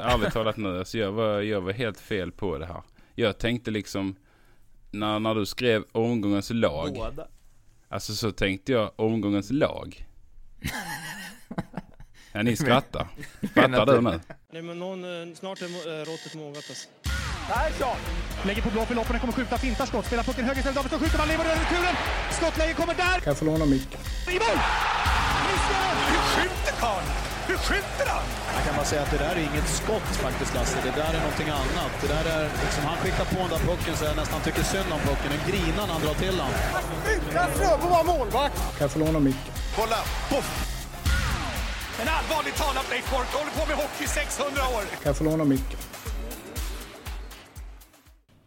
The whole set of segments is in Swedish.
Ärligt talat nu, alltså jag, var, jag var helt fel på det här. Jag tänkte liksom, när, när du skrev omgångens lag. Båda. Alltså så tänkte jag omgångens lag. Ja, ni skrattar. Fattar du nu? Nej, men någon, eh, snart är eh, råttet mogat alltså. Persson! Lägger på blå för loppen, kommer skjuta, fintar skott, spelar pucken höger istället, Davidsson skjuter, man lever över returen! Skottläge kommer där! Kan jag få låna micken? I mål! Missar! Hur skjuter karln? Hur skjuter han? Jag kan bara säga att det där är inget skott faktiskt Lasse, det där är någonting annat. Det där är liksom, han skickar på den där pucken så jag nästan tycker synd om pucken. Den grinar när han drar till den. Utan Fröbo var målvakt! Kan jag få låna micken? Kolla! Poff! En allvarligt talat Leif Boork håller på med hockey i 600 år! Kan jag få låna micken?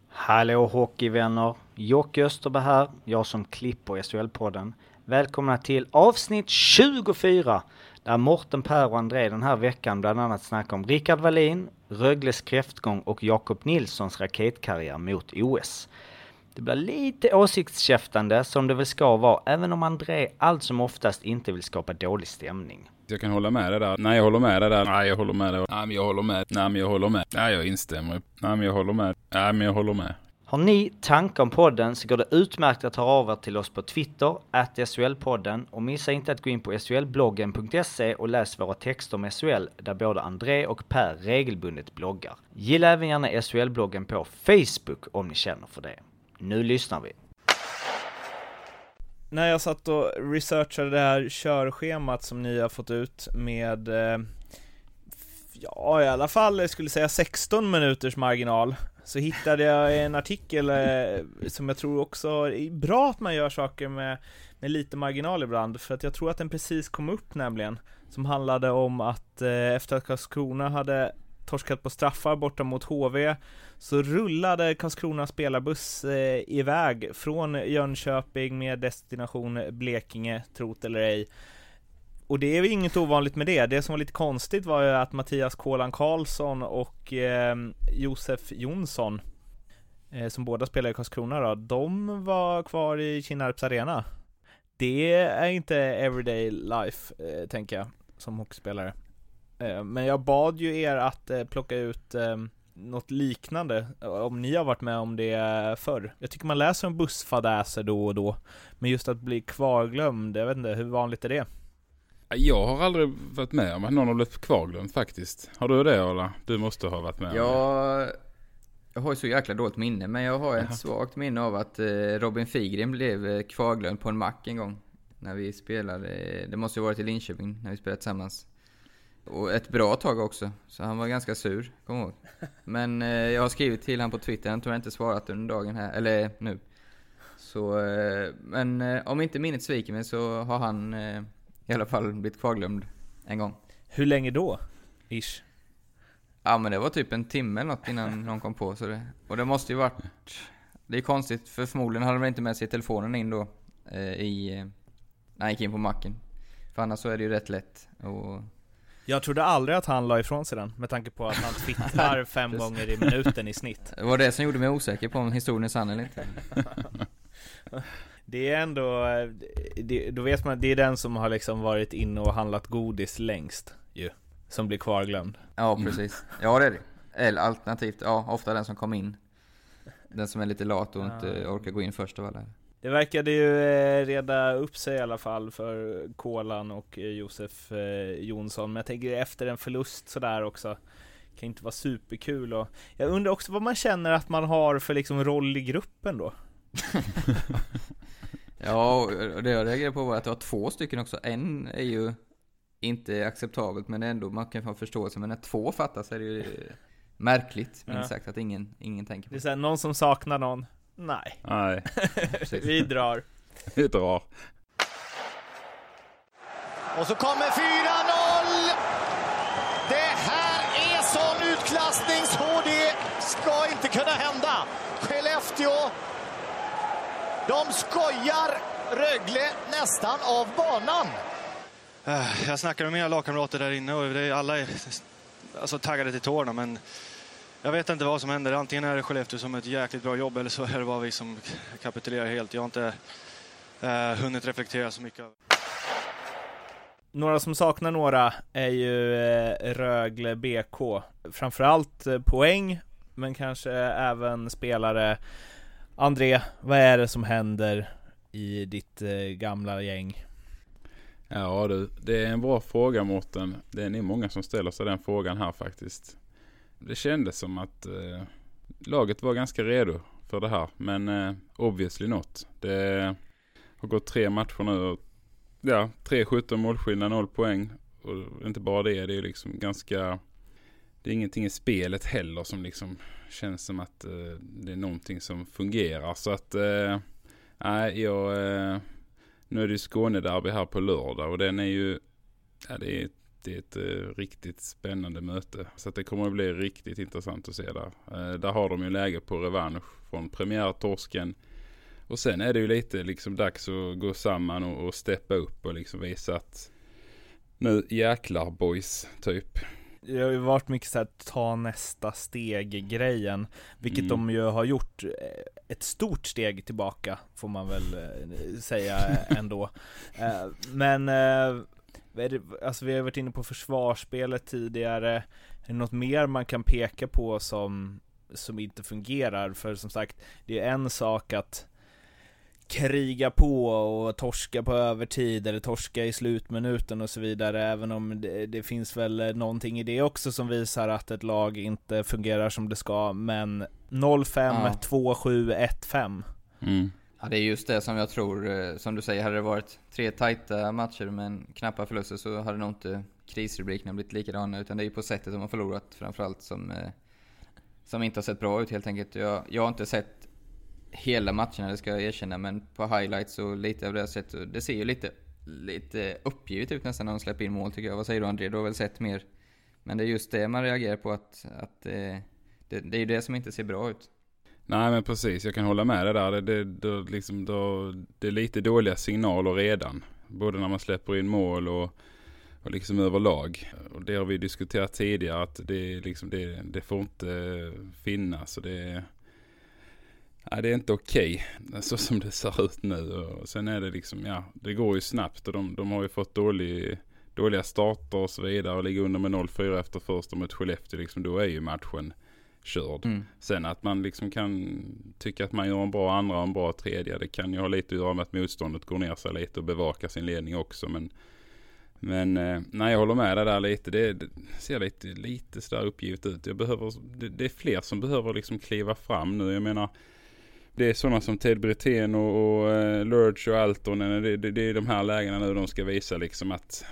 Hallå hockeyvänner! Jocke Österberg här, jag som klipper SHL-podden. Välkomna till avsnitt 24 där Morten, Per och André den här veckan bland annat snackar om Rickard Wallin, Rögles kräftgång och Jakob Nilssons raketkarriär mot OS. Det blir lite åsiktskäftande som det väl ska vara, även om André allt som oftast inte vill skapa dålig stämning. Jag kan hålla med dig där. Nej, jag håller med dig där. Nej, jag håller med dig. Nej, men jag håller med. Nej, men jag håller med. Nej, jag instämmer. Nej, men jag håller med. Nej, men jag håller med. Har ni tankar om podden så går det utmärkt att höra av er till oss på Twitter, att SHL-podden och missa inte att gå in på solbloggen.se och läs våra texter om SHL där både André och Per regelbundet bloggar. Gilla även gärna SHL-bloggen på Facebook om ni känner för det. Nu lyssnar vi. när jag satt och researchade det här körschemat som ni har fått ut med eh, Ja, i alla fall, jag skulle säga 16 minuters marginal så hittade jag en artikel eh, som jag tror också är bra att man gör saker med, med lite marginal ibland För att jag tror att den precis kom upp nämligen Som handlade om att eh, efter att Karlskrona hade torskat på straffar borta mot HV så rullade Karlskrona spelarbuss eh, iväg från Jönköping med destination Blekinge, trot eller ej. Och det är ju inget ovanligt med det. Det som var lite konstigt var ju att Mattias Kolan Karlsson och eh, Josef Jonsson, eh, som båda spelar i Karlskrona då, de var kvar i Kinnarps arena. Det är inte everyday life, eh, tänker jag, som hockeyspelare. Eh, Men jag bad ju er att eh, plocka ut eh, något liknande, eh, om ni har varit med om det förr. Jag tycker man läser om bussfadäser då och då, men just att bli kvarglömd, jag vet inte, hur vanligt är det? Jag har aldrig varit med om att någon har blivit kvarglömd faktiskt. Har du det Ola? Du måste ha varit med om. Jag, jag har ju så jäkla dåligt minne, men jag har ett Jaha. svagt minne av att eh, Robin Figren blev eh, kvarglömd på en mack en gång. När vi spelade, det måste ju varit i Linköping, när vi spelade tillsammans. Och ett bra tag också, så han var ganska sur, kom ihåg. Men eh, jag har skrivit till honom på Twitter, han tror jag inte svarat under dagen här, eller nu. Så, men om inte minnet sviker mig så har han i alla fall blivit kvarglömd en gång. Hur länge då? Ish. Ja men det var typ en timme eller något innan någon kom på så det. Och det måste ju varit... Det är konstigt för förmodligen hade de inte med sig telefonen in då. Eh, I... Eh, när han gick in på macken. För annars så är det ju rätt lätt och... Jag trodde aldrig att han la ifrån sig den, med tanke på att han twittrar fem gånger i minuten i snitt. Det var det som gjorde mig osäker på om historien är sann eller inte. Det är ändå, eh, det, då vet man, det är den som har liksom varit inne och handlat godis längst ju. Som blir kvarglömd. Ja precis. Ja det är det. Eller alternativt, ja ofta den som kom in. Den som är lite lat och inte orkar gå in först av alla. Det verkade ju eh, reda upp sig i alla fall för Kolan och eh, Josef Jonsson. Men jag tänker efter en förlust sådär också. Kan inte vara superkul och jag undrar också vad man känner att man har för liksom roll i gruppen då. Ja, och det jag reagerade på var att det var två stycken också. En är ju inte acceptabelt, men ändå, man kan få förståelse. Men när två fattas är det ju märkligt, minst Ja. sagt, att ingen, ingen tänker på Det är såhär, någon som saknar någon. Nej, Nej, vi drar. vi drar. Och så kommer 4-0! Det här är sån utklassning så det ska inte kunna hända. Skellefteå, de skojar Rögle nästan av banan. Eh, Jag snackade med mina lagkamrater där inne och det är alla är alltså, taggade till tårna. Men jag vet inte vad som händer. Antingen är det Skellefteå som ett jäkligt bra jobb eller så är det bara vi som kapitulerar helt. Jag har inte eh, hunnit reflektera så mycket. Några som saknar några är ju eh, Rögle BK. Framförallt eh, poäng, men kanske även spelare. André, vad är det som händer i ditt eh, gamla gäng? Ja du, det är en bra fråga Mårten. Det är nog många som ställer sig den frågan här faktiskt. Det kändes som att eh, laget var ganska redo för det här. Men eh, obviously not. Det har gått tre matcher nu och ja, 3-17 målskillnad, 0 poäng. Och inte bara det, det är liksom ganska... Det är ingenting i spelet heller som liksom känns som att eh, det är någonting som fungerar. Så att, eh, nej, jag... Eh, nu är det ju Skånederby här på lördag och den är ju... Ja, det är, det är ett eh, riktigt spännande möte. Så att det kommer att bli riktigt intressant att se där. Eh, där har de ju läge på revansch från premiärtorsken. Och sen är det ju lite liksom dags att gå samman och, och steppa upp och liksom visa att nu jäklar boys, typ. Det har ju varit mycket såhär ta nästa steg-grejen, vilket Mm. de ju har gjort eh, ett stort steg tillbaka, får man väl eh, säga ändå. Eh, Men, alltså vi har varit inne på försvarsspelet tidigare, är det något mer man kan peka på som, som inte fungerar? För som sagt, det är en sak att kriga på och torska på övertid eller torska i slutminuten och så vidare även om det, det finns väl någonting i det också som visar att ett lag inte fungerar som det ska men 0-5, Ja. 2-7, 1-5 Mm. Ja, det är just det som jag tror, eh, som du säger, hade det varit tre tajta matcher med knappa förluster så hade nog inte krisrubrikerna blivit likadana. Utan det är ju på sättet de har förlorat framförallt som, eh, som inte har sett bra ut helt enkelt. Jag, jag har inte sett hela matcherna, det ska jag erkänna, men på highlights och lite av det jag sett, det ser ju lite, lite uppgivet ut nästan när de släpper in mål tycker jag. Vad säger du André? Du har väl sett mer? Men det är just det man reagerar på, att, att eh, det, det är ju det som inte ser bra ut. Nej men precis, jag kan hålla med dig där. Det, det, det, liksom, det, det är lite dåliga signaler redan. Både när man släpper in mål och, och liksom överlag. Och det har vi diskuterat tidigare att det, liksom, det, det får inte finnas. Och det, nej, det är inte okej så som det ser ut nu. Och sen är det liksom, ja, det går ju snabbt och de, de har ju fått dålig, dåliga starter och så vidare och ligger under med 0-4 efter första mot Skellefteå. Liksom, då är ju matchen körd. Mm. Sen att man liksom kan tycka att man gör en bra andra och en bra tredje. Det kan ju ha lite att göra med att motståndet går ner sig lite och bevakar sin ledning också. Men, men eh, nej, jag håller med dig där lite. Det, det ser lite, lite sådär uppgivet ut. Jag behöver, det, det är fler som behöver liksom kliva fram nu. Jag menar, det är sådana som Ted Brithén och, och uh, Lurch och Altonen. Det, det, det är de här lägena nu de ska visa liksom att,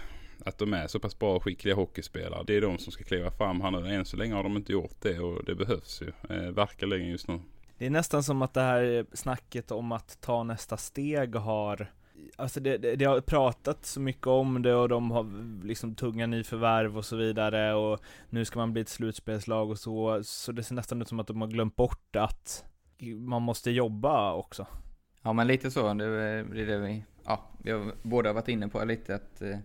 att de är så pass bra och skickliga hockeyspelare. Det är de som ska kliva fram här nu. Än så länge har de inte gjort det och det behövs ju. Uh, verkar länge just nu. Det är nästan som att det här snacket om att ta nästa steg har Alltså det, det, det har pratat så mycket om det och de har liksom tunga nyförvärv och så vidare och nu ska man bli ett slutspelslag och så, så det ser nästan ut som att de har glömt bort att man måste jobba också. Ja men lite så, det är det, vi, ja, vi har båda varit inne på lite att eh,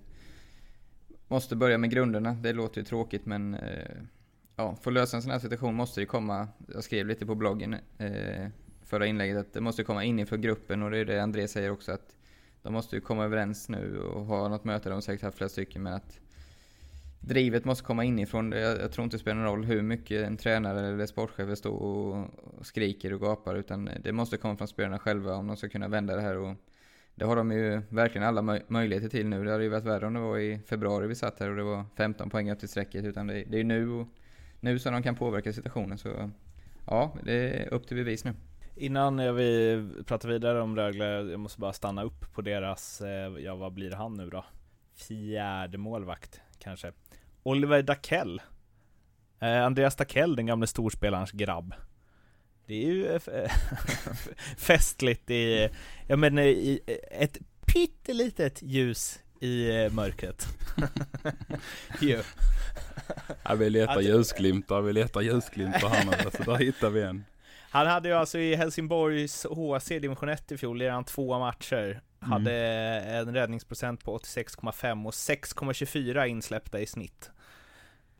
Måste börja med grunderna, det låter ju tråkigt men eh, Ja, för att lösa en sån här situation måste det komma, jag skrev lite på bloggen eh, Förra inlägget att det måste komma inifrån gruppen. Och det är det André säger också att De måste ju komma överens nu och ha något möte, de har säkert haft flera stycken men att Drivet måste komma inifrån. Jag, jag tror inte det spelar någon roll hur mycket en tränare eller sportchef står och, och skriker och gapar. Utan det måste komma från spelarna själva om de ska kunna vända det här. Och det har de ju verkligen alla möj möjligheter till nu. Det hade ju varit värre om det var i februari vi satt här och det var 15 poäng upp till strecket. Utan det, det är nu, och, nu som de kan påverka situationen. Så ja, det är upp till bevis nu. Innan vi pratar vidare om Rögle, jag måste bara stanna upp på deras, eh, ja vad blir han nu då? Fjärde målvakt kanske. Oliver Dakell. Eh, Andreas Dakell, den gamle storspelarens grabb. Det är ju eh, festligt i, ja men eh, i ett pyttelitet ljus i eh, mörkret. jo. Ja, vi letar Att- ljusglimtar, vi letar ljusglimtar här nu. Så där hittar vi en. Han hade ju alltså i Helsingborgs HC division 1 i fjol, han två matcher. Hade en räddningsprocent på 86,5 och 6,24 insläppta i snitt.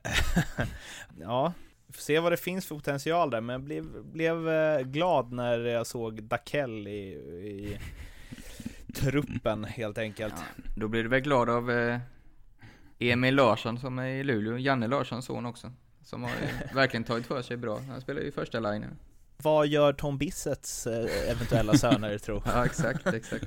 ja, får se vad det finns för potential där, men jag blev, blev eh, glad när jag såg Dakell i, i truppen helt enkelt. Ja, då blir du väl glad av eh, Emil Larsson som är i Luleå, Janne Larssons son också. Som har verkligen tagit för sig bra. Han spelar ju första linjen. Vad gör Tom Bissets eh, eventuella söner tro? Ja, exakt, exakt.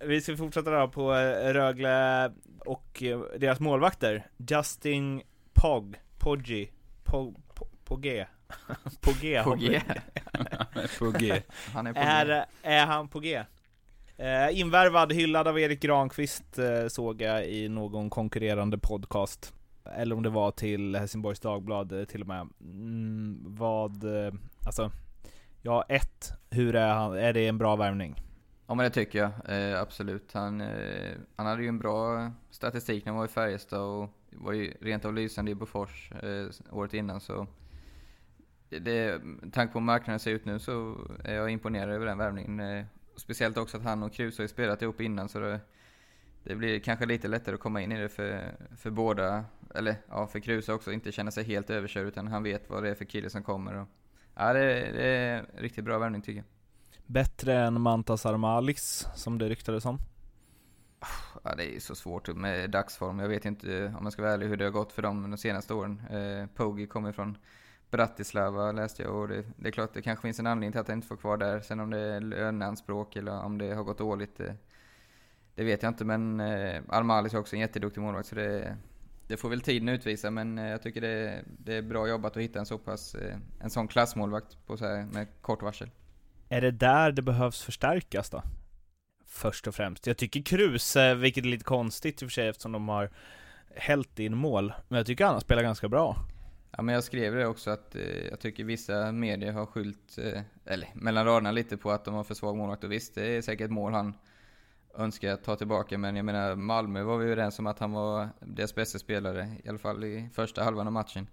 Vi ska fortsätta då på eh, Rögle och eh, deras målvakter. Justin Pog, Poggi, Pog, Pog, Pogge. På G. På G. på G. Han är på G. Är, är han på G? Eh, invärvad, hyllad av Erik Granqvist eh, såg jag i någon konkurrerande podcast. Eller om det var till Helsingborgs Dagblad eh, till och med. Mm, vad, eh, alltså, ja ett, hur är han, är det en bra värvning? Ja men det tycker jag, eh, absolut. Han, eh, han hade ju en bra statistik när han var i Färjestad och var ju rent av lysande i Bofors eh, året innan så det, med tanke på hur marknaden ser ut nu så är jag imponerad över den värvningen. Eh, speciellt också att han och Kruse har ju spelat ihop innan så det, det blir kanske lite lättare att komma in i det för, för båda, eller ja för Kruse också, inte känna sig helt överkörd utan han vet vad det är för kille som kommer. Och, ja det, det är riktigt bra värvning tycker jag. Bättre än Mantas Armalis, som det ryktades om? Ja, det är så svårt med dagsform. Jag vet inte, om man ska vara ärlig, hur det har gått för dem de senaste åren. Eh, Poggi kommer från Bratislava läste jag och det, det, är klart det kanske finns en anledning till att han inte får kvar där. Sen om det är löneanspråk eller om det har gått dåligt, det, det vet jag inte. Men eh, Armalis är också en jätteduktig målvakt så det, det får väl tiden utvisa. Men eh, jag tycker det, det är bra jobbat att hitta en så pass, eh, en sån klassmålvakt på så här, med kort varsel. Är det där det behövs förstärkas då? Först och främst. Jag tycker Kruse, vilket är lite konstigt i och för sig eftersom de har hällt in mål. Men jag tycker han har spelat ganska bra. Ja men jag skrev det också att eh, jag tycker vissa medier har skyllt, eh, eller mellan raderna lite på att de har för svag målvakt. Och visst, det är säkert mål han önskar ta tillbaka. Men jag menar, Malmö var vi överens om att han var deras bästa spelare, i alla fall i första halvan av matchen.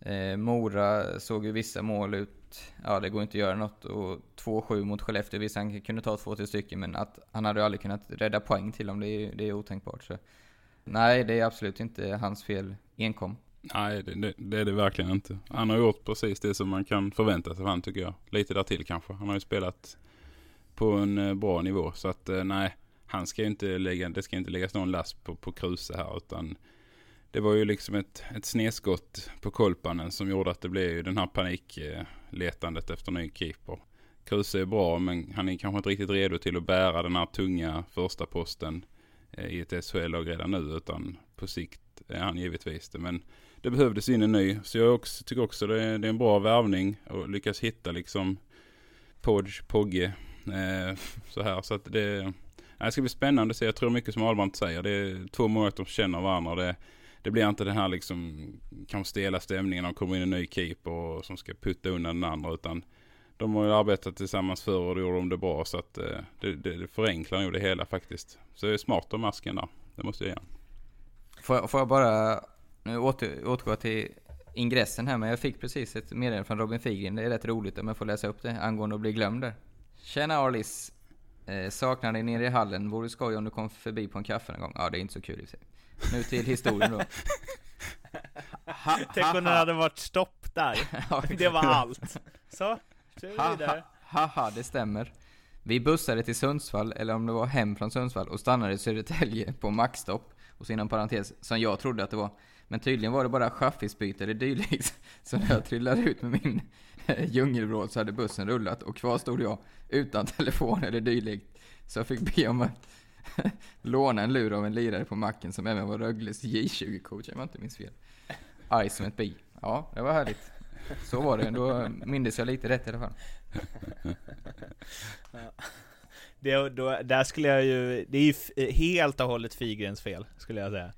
Eh, Mora såg ju vissa mål ut, ja det går inte att göra något. Och 2-7 mot Skellefteå, visst han kunde ta två, till stycken. Men att han hade ju aldrig kunnat rädda poäng till dem, det är, det är otänkbart. Så. Nej, det är absolut inte hans fel enkom. Nej, det, det, det, är det verkligen inte. Han har gjort precis det som man kan förvänta sig av han tycker jag. Lite där till kanske. Han har ju spelat på en eh, bra nivå. Så att eh, nej, han ska inte lägga, det ska inte läggas någon last på, på Kruse här. Utan det var ju liksom ett, ett snedskott på Kolpanen som gjorde att det blev ju den här panikletandet efter ny keeper. Kruse är bra men han är kanske inte riktigt redo till att bära den här tunga första posten eh, i ett SHL-lag redan nu. Utan på sikt är han givetvis det. Men det behövdes in en ny. Så jag också, tycker också det är, det är en bra värvning och lyckas hitta liksom Podge, Pogge Eh, så här. Så att det, det ska bli spännande att se. Jag tror mycket som Ahlbrandt säger. Det är två målvakter som känner varandra. Det, det blir inte den här liksom kanske stela stämningen. De kommer in en ny keeper och, som ska putta undan den andra. Utan de har ju arbetat tillsammans förr och då gjorde de det bra. Så att eh, det, det, det förenklar nog det hela faktiskt. Så det är smart av masken där. Det måste jag göra. Får, får jag bara nu åter, återgå till ingressen här, men jag fick precis ett meddelande från Robin Figren. Det är rätt roligt om jag får läsa upp det angående att bli glömd där. Tjena Arlis! Eh, saknar dig nere i hallen. Vore skoj om du kom förbi på en kaffe en gång. Ja, det är inte så kul i sig. Nu till historien då. Ha, Tänk om det hade varit stopp där. det var allt. Så, vi vidare. Haha, det stämmer. Vi bussade till Sundsvall, eller om det var hem från Sundsvall, och stannade i Södertälje på maxstopp. Och så inom parentes, som jag trodde att det var. Men tydligen var det bara chaffisbyte eller dylikt. Så när jag trillade ut med min djungelvrål så hade bussen rullat och kvar stod jag utan telefon eller dylikt. Så jag fick be om att låna en lur av en lirare på macken som även var Rögles J20-coach om jag inte minns fel. Arg som ett bi. Ja, det var härligt. Så var det, då mindes jag lite rätt i alla fall. Det, då, där skulle jag ju, det är ju helt och hållet Figrens fel, skulle jag säga.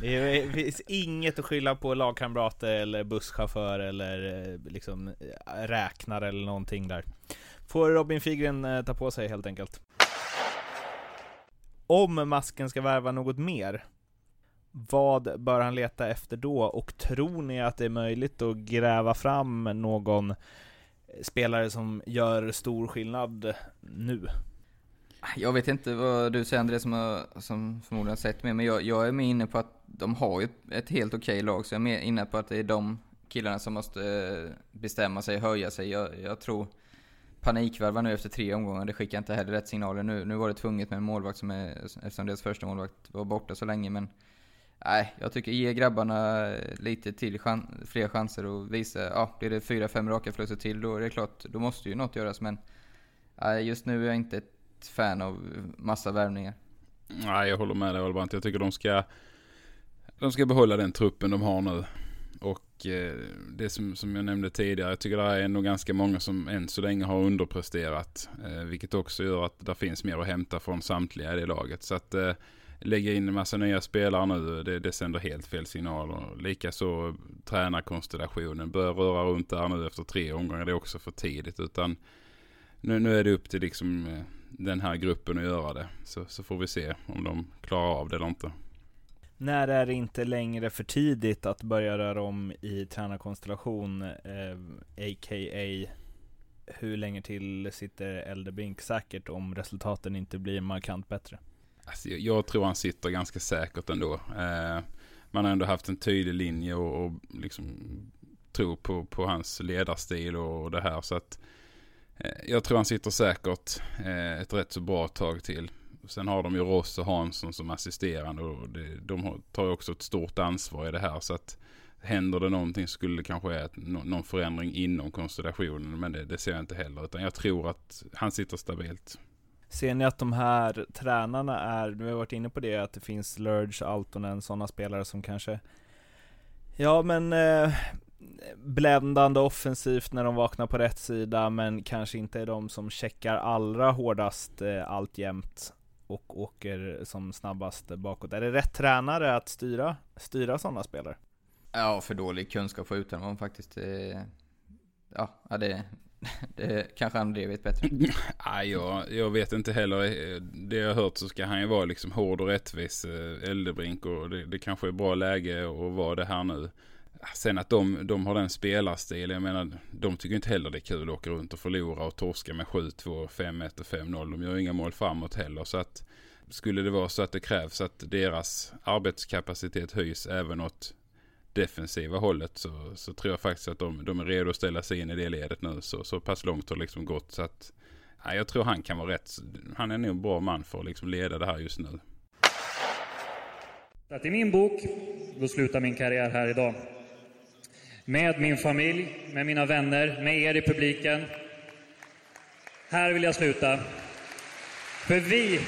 Det finns inget att skylla på lagkamrater eller busschaufför eller eh, liksom eh, räknare eller någonting där. Får Robin Figren eh, ta på sig helt enkelt. Om masken ska värva något mer, vad bör han leta efter då? Och tror ni att det är möjligt att gräva fram någon eh, spelare som gör stor skillnad nu? Jag vet inte vad du säger André som, har, som förmodligen har sett mer, men jag, jag är mer inne på att de har ju ett, helt okej okay lag, så jag är mer inne på att det är de killarna som måste eh, bestämma sig, höja sig. Jag, jag tror panikvärva nu efter tre omgångar, det skickar inte heller rätt signaler. Nu, nu var det tvunget med en målvakt som är, eftersom deras första målvakt var borta så länge, men Nej, jag tycker ge grabbarna lite till chan fler chanser och visa, ja, blir det fyra, fem raka förluster till då är det klart, då måste ju något göras men nej, just nu är jag inte ett fan av massa värvningar. Nej, jag håller med dig Albert. Jag tycker de ska, de ska behålla den truppen de har nu. Och eh, det som, som jag nämnde tidigare, jag tycker det är nog ganska många som än så länge har underpresterat. Eh, vilket också gör att det finns mer att hämta från samtliga i det laget. Så att eh, lägga in en massa nya spelare nu, det, det sänder helt fel signaler. Likaså tränarkonstellationen börja röra runt där nu efter tre omgångar. Det är också för tidigt. Utan nu, nu är det upp till liksom eh, den här gruppen att göra det. Så, så får vi se om de klarar av det eller inte. När är det inte längre för tidigt att börja röra om i tränarkonstellation, eh, a.k.a. hur länge till sitter Eldebrink säkert om resultaten inte blir markant bättre? Alltså, jag, jag tror han sitter ganska säkert ändå. Eh, man har ändå haft en tydlig linje och, och liksom tro på, på hans ledarstil och, och det här. Så att eh, jag tror han sitter säkert eh, ett rätt så bra tag till. Sen har de ju Ross och Hansson som assisterande och det, de tar ju också ett stort ansvar i det här. Så att händer det någonting skulle det kanske är någon förändring inom konstellationen. Men det, det ser jag inte heller. Utan jag tror att han sitter stabilt. Ser ni att de här tränarna är, nu har varit inne på det, att det finns Lurge, Altonen, sådana spelare som kanske, ja men eh, bländande offensivt när de vaknar på rätt sida, men kanske inte är de som checkar allra hårdast eh, alltjämt och åker som snabbast bakåt. Är det rätt tränare att styra, styra sådana spelare? Ja, för dålig kunskap för utan man faktiskt, eh, ja, det, det kanske André vet bättre. Nej, jag, jag vet inte heller. Det jag har hört så ska han ju vara liksom hård och rättvis eh, Eldebrink och det, det kanske är bra läge att vara det här nu. Sen att de, de har den spelarstil, jag menar, de tycker inte heller det är kul att åka runt och förlora och torska med 7-2, 5-1 och 5-0. De gör inga mål framåt heller. Så att skulle det vara så att det krävs att deras arbetskapacitet höjs även åt defensiva hållet så, så tror jag faktiskt att de, de är redo att ställa sig in i det ledet nu. Så, så pass långt har det liksom gått så att ja, jag tror han kan vara rätt. Han är nog en bra man för att liksom leda det här just nu. Att I min bok, då slutar min karriär här idag. Med min familj, med mina vänner, med er i publiken. Här vill jag sluta. För vi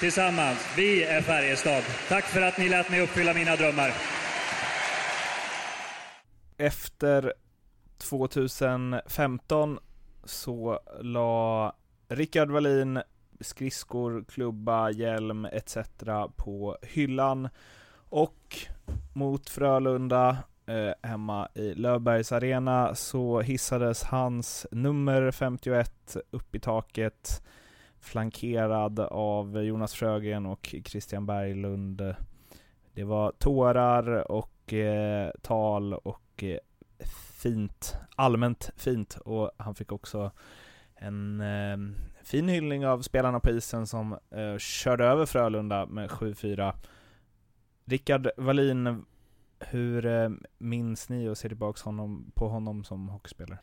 tillsammans, vi är Färjestad. Tack för att ni lät mig uppfylla mina drömmar efter 2015 så la Rickard Wallin skridskor, klubba, hjälm etc. på hyllan. Och mot Frölunda eh, hemma i Löfbergs arena så hissades hans nummer 51 upp i taket flankerad av Jonas Frögren och Christian Berglund. Det var tårar och eh, tal och eh, fint, allmänt fint och han fick också en eh, fin hyllning av spelarna på isen som eh, körde över Frölunda med 7-4. Rickard Wallin, hur eh, minns ni och ser tillbaks honom, på honom som hockeyspelare?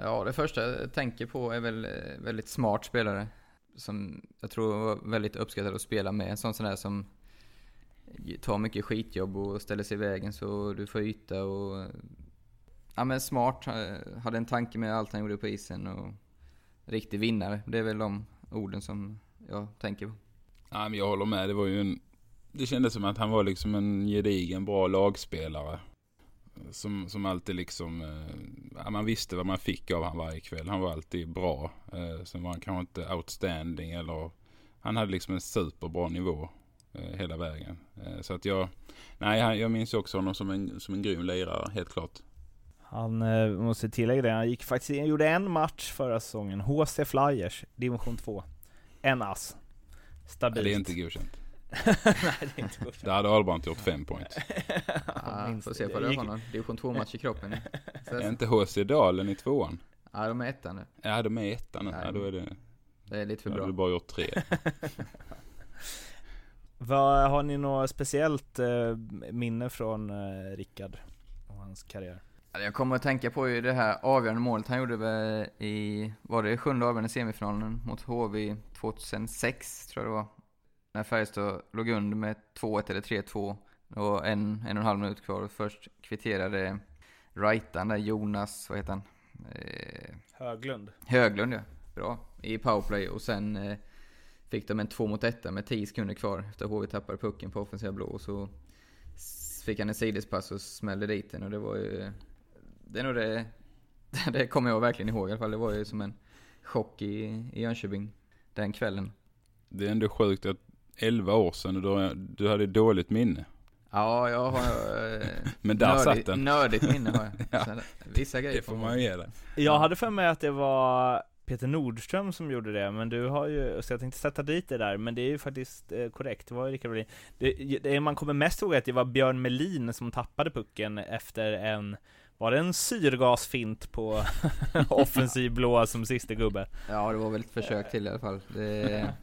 Ja, det första jag tänker på är väl eh, väldigt smart spelare. Som jag tror var väldigt uppskattad att spela med. En sån sån där som tar mycket skitjobb och ställer sig i vägen så du får yta och... Ja men smart, eh, hade en tanke med allt han gjorde på isen och riktig vinnare. Det är väl de orden som jag tänker på. Ja, men jag håller med, det var ju en... Det kändes som att han var liksom en gedigen bra lagspelare. Som, som alltid liksom, eh, ja, man visste vad man fick av han varje kväll. Han var alltid bra. Eh, sen var han kanske inte outstanding eller, han hade liksom en superbra nivå. Eh, hela vägen. Eh, så att jag, nej jag minns också honom som en, som en grym lirare, helt klart. Han eh, måste tillägga det, han gick faktiskt, han gjorde en match förra säsongen, HC Flyers, division 2. En ass. Stabilt. Nej, det är inte godkänt. Nej, det är inte godkänt. Det hade Albrandt gjort fem poäng. ja, får se på det honom. Division 2 match i kroppen. är inte HC Dalen i tvåan? Ja, de är ettan nu. Ja, de är ettan nu. Ja, då är det... Det är lite för bra. Då har du bara gjort tre. Vad, har ni något speciellt eh, minne från eh, Rickard och hans karriär? Jag kommer att tänka på ju det här avgörande målet han gjorde i, var det sjunde avgörande semifinalen mot HV 2006 tror jag det var. När Färjestad låg under med 2-1 eller 3-2. Det var en, en och en halv minut kvar. Först kvitterade rightan där, Jonas, vad heter han? Eh, Höglund. Höglund ja, bra. I powerplay och sen eh, fick de en två mot etta med 10 sekunder kvar efter HV tappade pucken på offensiva blå. Och så fick han en sidledspass och smällde dit den och det var ju... Det är nog det... Det kommer jag verkligen ihåg i alla fall. Det var ju som en chock i, i Jönköping den kvällen. Det är ändå sjukt att 11 år sedan och du, du hade dåligt minne. Ja, jag har... eh, Men där satt den. Nördigt minne har jag. Ja. Vissa grejer Det får man ju ge dig. Jag hade för mig att det var Peter Nordström som gjorde det, men du har ju, så jag tänkte sätta dit det där, men det är ju faktiskt eh, korrekt, det var ju Rickard Wallin. Det, det man kommer mest ihåg är att det var Björn Melin som tappade pucken efter en, var det en syrgasfint på offensiv blå som sista gubbe? Ja, det var väl ett försök till i alla fall. Det...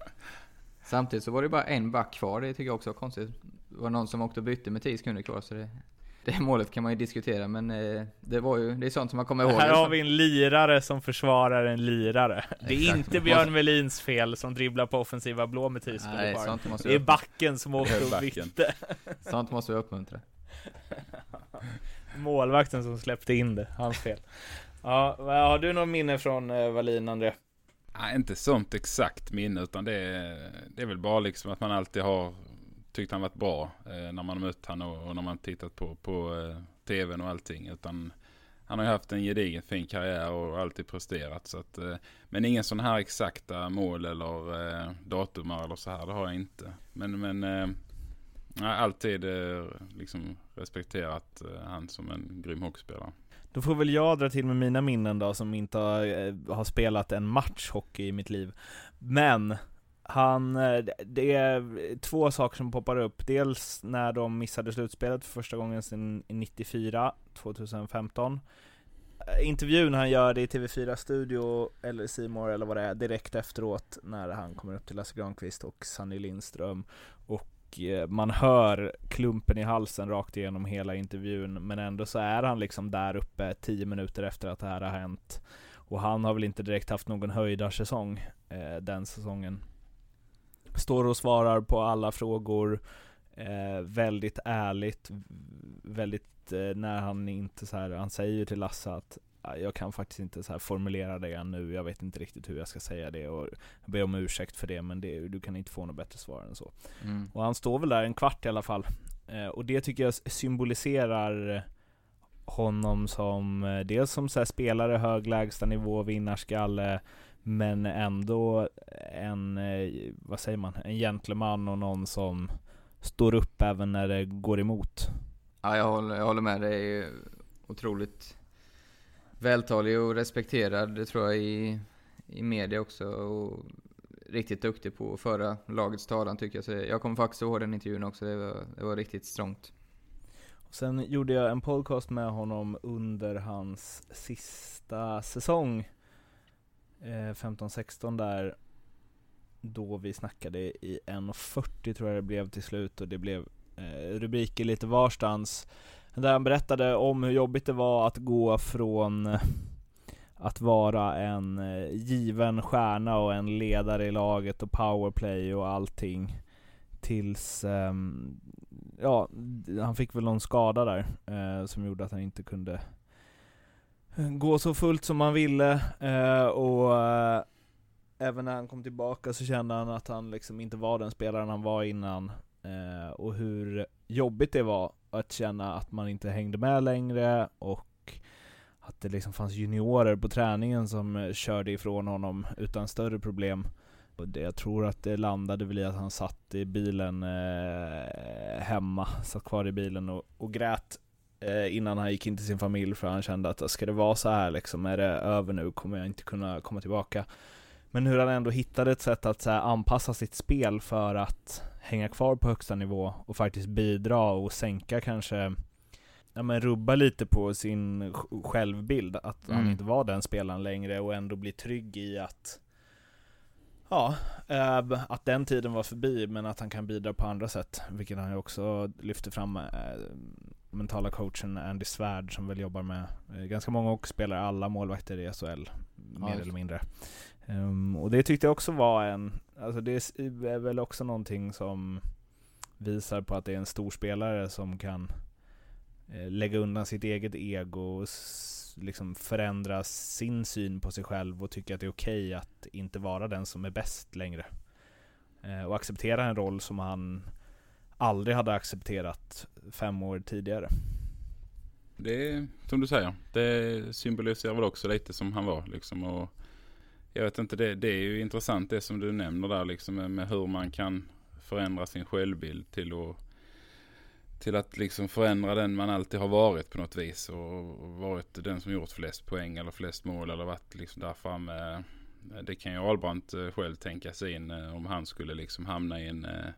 Samtidigt så var det bara en back kvar, det tycker jag också var konstigt. Det var någon som åkte och bytte med 10 sekunder kvar, så det, det målet kan man ju diskutera, men eh, det var ju, det är sånt som man kommer ihåg. Här har vi en lirare som försvarar en lirare. Det är Exakt. inte Björn Melins fel som dribblar på offensiva blå med 10 sekunder kvar. Det är backen som åkte och bytte. Sånt måste vi uppmuntra. Målvakten som släppte in det, hans fel. Ja, har du någon minne från eh, Wallin, André? Nej, inte sånt exakt minne utan det är, det är väl bara liksom att man alltid har tyckt han varit bra eh, när man mött han och, och när man tittat på, på eh, tvn och allting. Utan han har ju haft en gedigen fin karriär och alltid presterat. Så att, eh, men ingen sån här exakta mål eller eh, datumar eller så här, det har jag inte. Men, men eh, jag har alltid eh, liksom respekterat eh, han som en grym hockeyspelare. Då får väl jag dra till med mina minnen då, som inte har, eh, har spelat en match hockey i mitt liv. Men, han, eh, det är två saker som poppar upp. Dels när de missade slutspelet för första gången sedan 94, 2015. Eh, intervjun han gör det i TV4 Studio, eller Simor eller vad det är, direkt efteråt när han kommer upp till Lasse Granqvist och Sanny Lindström. Och Eh, man hör klumpen i halsen rakt igenom hela intervjun, men ändå så är han liksom där uppe tio minuter efter att det här har hänt. Och han har väl inte direkt haft någon höjdarsäsong eh, den säsongen. Står och svarar på alla frågor, eh, väldigt ärligt, väldigt eh, när han inte så här, han säger ju till Lasse att jag kan faktiskt inte så här formulera det nu, jag vet inte riktigt hur jag ska säga det och jag ber om ursäkt för det men det, du kan inte få något bättre svar än så. Mm. Och han står väl där en kvart i alla fall. Eh, och det tycker jag symboliserar honom som, eh, dels som så spelare, hög lägstanivå, vinnarskalle, men ändå en, eh, vad säger man, en gentleman och någon som står upp även när det går emot. Ja, jag håller, jag håller med. Det är otroligt vältalig och respekterad, det tror jag, i, i media också. Och riktigt duktig på att föra lagets talan tycker jag. Så jag kommer faktiskt ihåg den intervjun också. Det var, det var riktigt strångt. Sen gjorde jag en podcast med honom under hans sista säsong, eh, 15-16 där, då vi snackade i 1.40 tror jag det blev till slut och det blev eh, rubriker lite varstans. Där han berättade om hur jobbigt det var att gå från eh, att vara en eh, given stjärna och en ledare i laget och powerplay och allting tills, ehm, ja, han fick väl någon skada där eh, som gjorde att han inte kunde gå så fullt som han ville och även när han kom tillbaka så kände han att han liksom inte var den spelaren han var innan och hur jobbigt det var att känna att man inte hängde med längre och att det liksom fanns juniorer på träningen som körde ifrån honom utan större problem. Och det, jag tror att det landade väl i att han satt i bilen eh, hemma, satt kvar i bilen och, och grät eh, innan han gick in till sin familj för han kände att ska det vara så här liksom, är det över nu kommer jag inte kunna komma tillbaka. Men hur han ändå hittade ett sätt att så här, anpassa sitt spel för att hänga kvar på högsta nivå och faktiskt bidra och sänka kanske Ja men rubba lite på sin sj- självbild, att han Mm. inte var den spelaren längre och ändå bli trygg i att Ja, eh, att den tiden var förbi men att han kan bidra på andra sätt, vilket han ju också lyfter fram eh, mentala coachen Andy Svärd som väl jobbar med eh, ganska många och spelar alla målvakter i SHL, mer just eller mindre. Um, och det tyckte jag också var en, alltså det är väl också någonting som visar på att det är en stor spelare som kan eh, lägga undan sitt eget ego och s- liksom förändra sin syn på sig själv och tycka att det är okej att inte vara den som är bäst längre. Eh, och acceptera en roll som han aldrig hade accepterat fem år tidigare. Det är som du säger. Det symboliserar väl också lite som han var liksom. Och jag vet inte, det, det är ju intressant det som du nämner där liksom med, med hur man kan förändra sin självbild till att till att liksom förändra den man alltid har varit på något vis och varit den som gjort flest poäng eller flest mål eller varit liksom där framme. Det kan ju Ahlbrandt eh, själv tänka sig in eh, om han skulle liksom hamna i en eh,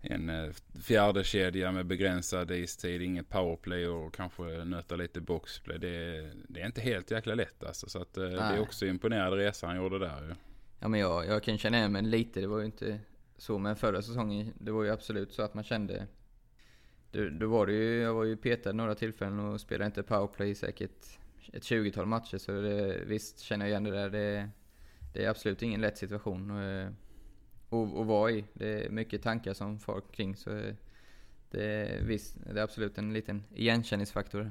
en eh, fjärde kedja med begränsad istid, inget powerplay och kanske nöta lite boxplay. Det, det är inte helt jäkla lätt alltså. Så att eh, det är också imponerande resa han gjorde där ju. Ja men jag, jag kan känna igen mig lite, det var ju inte så men förra säsongen, det var ju absolut så att man kände då, då var det ju, jag var ju petad några tillfällen och spelade inte powerplay säkert ett 20-tal matcher så det, visst känner jag igen det där. Det, det är absolut ingen lätt situation att, att, att vara i. Det är mycket tankar som far kring så det är, visst, det är absolut en liten igenkänningsfaktor.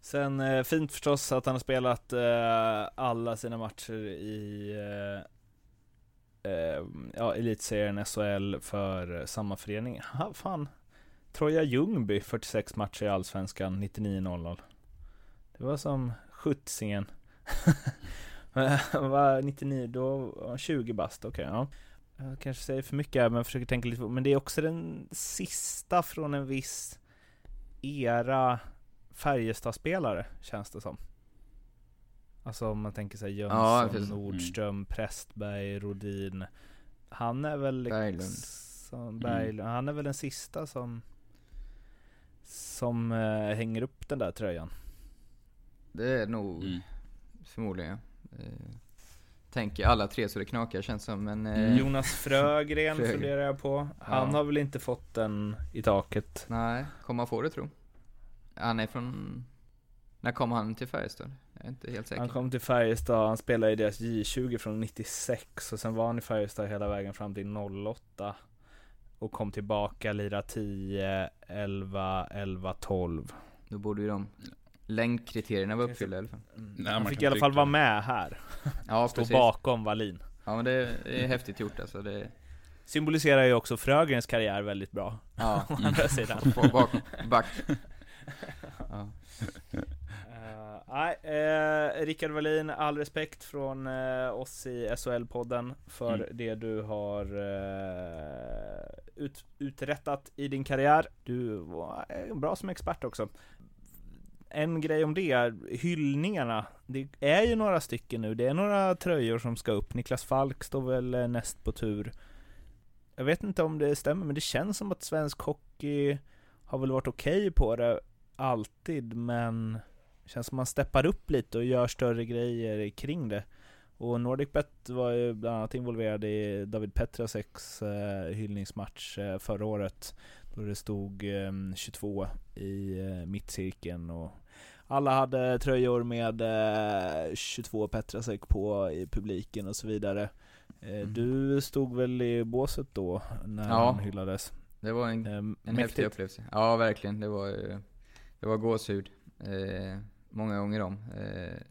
Sen eh, fint förstås att han har spelat eh, alla sina matcher i eh, eh ja, elitserien SHL för samma förening. Ha, fan. Troja Ljungby 46 matcher i Allsvenskan 99-00. Det var som skjutsingen. 99, då var 20 bast, okej ja. Jag kanske säger för mycket här, men jag försöker tänka lite på, men det är också den sista från en viss era Färjestad-spelare, känns det som. Alltså om man tänker sig Jönsson, Ja, precis. Nordström, Prästberg, Rodin. Han är väl Berglund. Liksom, Berglund. Han är väl den sista som som eh, hänger upp den där tröjan. Det är nog Mm. förmodligen. Eh, Tänker alla tre så det knakar känns som men... eh. Jonas Frögren Frögren. funderar jag på. Han Ja. har väl inte fått den i taket. Nej, kommer han få det tro? Han är från... När kom han till Färjestad? Jag är inte helt säker. Han kom till Färjestad, han spelade i deras J20 från 96 och sen var han i Färjestad hela vägen fram till 08 och kom tillbaka, lira 10, 11, 11, 12. Då borde ju de längdkriterierna vara uppfyllda i alla fall. Nej, han man fick i alla fall vara med här, Ja, stå precis. bakom Wallin. Ja men det är häftigt gjort alltså. Det, Symboliserar ju också Frögrens karriär väldigt bra. ja. Å andra sidan. Bak, back. Ja. Eh, Nej, uh, Rickard Wallin, all respekt från eh, oss i SHL-podden för Mm. det du har eh, ut, uträttat i din karriär. Du var eh, bra som expert också. En grej om det är hyllningarna. Det är ju några stycken nu. Det är några tröjor som ska upp. Niklas Falk står väl eh, näst på tur. Jag vet inte om det stämmer, men det känns som att svensk hockey har väl varit okej på det alltid, men det känns som man steppar upp lite och gör större grejer kring det. Och NordicBet var ju bland annat involverad i David Petraseks eh, hyllningsmatch eh, förra året. Då det stod eh, 22 i eh, mittcirkeln och alla hade tröjor med eh, 22 Petrasek på i publiken och så vidare. Eh, Mm. Du stod väl i båset då när Ja. han hyllades? Det var en, Eh, en häftig upplevelse. Ja verkligen. Det var, det var gåshud. Eh, många gånger om. Eh,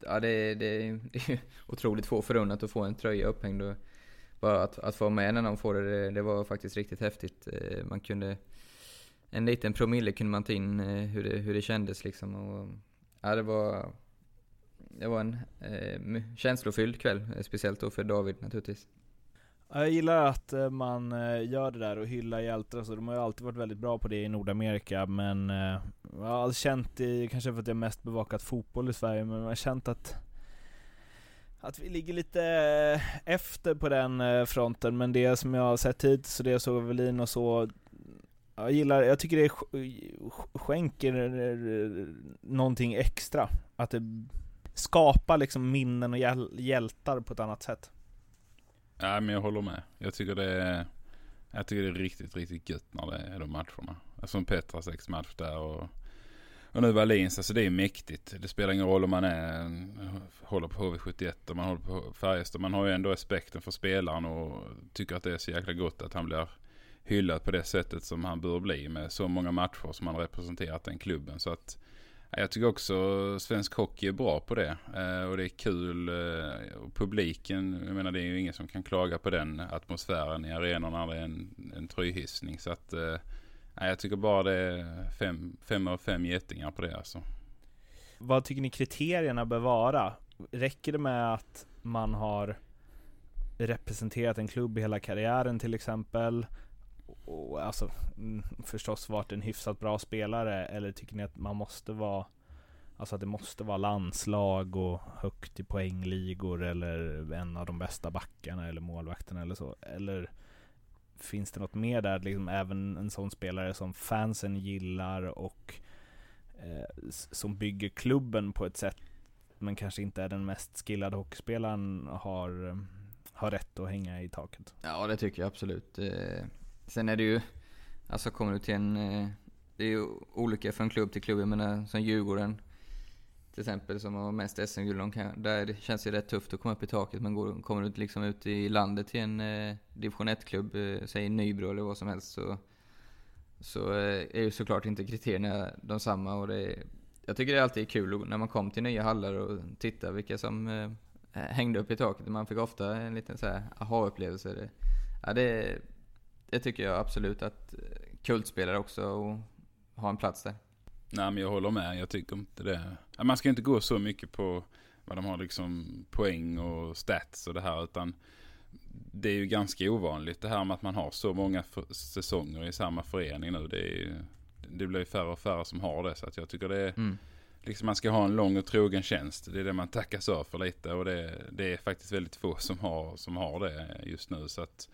ja det, det, är- det är ju otroligt få förunnat att få en tröja upphängd. Och bara att, att få vara med när någon får det, det, det var faktiskt riktigt häftigt. Eh, man kunde... En liten promille kunde man ta in eh, hur, det, hur det kändes liksom. Och, ja, det var... Det var en eh, känslofylld kväll. Eh, speciellt då för David naturligtvis. Jag gillar att eh, man eh, gör det där och hyllar hjältar så de har ju alltid varit väldigt bra på det i Nordamerika men Jag har känt i, kanske för att jag mest bevakat fotboll i Sverige, men jag har känt att att vi ligger lite efter på den fronten, men det som jag har sett hittills och det jag såg av Welin och så jag gillar, jag tycker det skänker eh, någonting extra Att det skapar liksom minnen och hjältar på ett annat sätt Ja, men jag håller med. Jag tycker det är, jag tycker det är riktigt, riktigt gött när det är de matcherna. Alltså, som Petras sex match där och, och nu Wallins. Alltså det är mäktigt. Det spelar ingen roll om man är, håller på HV71 och man håller på Färjestad. Man har ju ändå respekten för spelaren och tycker att det är så jäkla gott att han blir hyllad på det sättet som han bör bli med så många matcher som han representerat den klubben. Så att jag tycker också svensk hockey är bra på det. Eh, och det är kul. Eh, och publiken, jag menar det är ju ingen som kan klaga på den atmosfären i arenorna. Det är en, en tryghissning. Så att eh, jag tycker bara det är fem, fem av fem getingar på det alltså. Vad tycker ni kriterierna bör vara? Räcker det med att man har representerat en klubb i hela karriären till exempel? Och alltså mm, förstås varit en hyfsat bra spelare eller tycker ni att man måste vara Alltså att det måste vara landslag och högt i poängligor eller en av de bästa backarna eller målvakterna eller så. Eller finns det något mer där, liksom även en sån spelare som fansen gillar och eh, som bygger klubben på ett sätt men kanske inte är den mest skillade hockeyspelaren har, har rätt att hänga i taket. Ja, det tycker jag absolut. Eh, sen är det ju, alltså kommer du till en, eh, det är ju olika från klubb till klubb. Jag menar som Djurgården till exempel som har mest SM-guld. Där känns det rätt tufft att komma upp i taket. Men går, kommer du liksom ut i landet till en eh, division 1-klubb, eh, säg Nybro eller vad som helst, så, så eh, är ju såklart inte kriterierna de samma. Och det, jag tycker det alltid är kul när man kommer till nya hallar och tittar vilka som eh, hängde upp i taket. Man fick ofta en liten så aha-upplevelse. Det, ja, det, det tycker jag absolut att kultspelare också har en plats där. Nej men jag håller med. Jag tycker inte det. Man ska inte gå så mycket på vad de har liksom poäng och stats och det här. Utan det är ju ganska ovanligt det här med att man har så många säsonger i samma förening nu. Det, är, det blir färre och färre som har det. Så att jag tycker det är, mm. liksom man ska ha en lång och trogen tjänst. Det är det man tackas av för lite. Och det, det är faktiskt väldigt få som har, som har det just nu. Så att,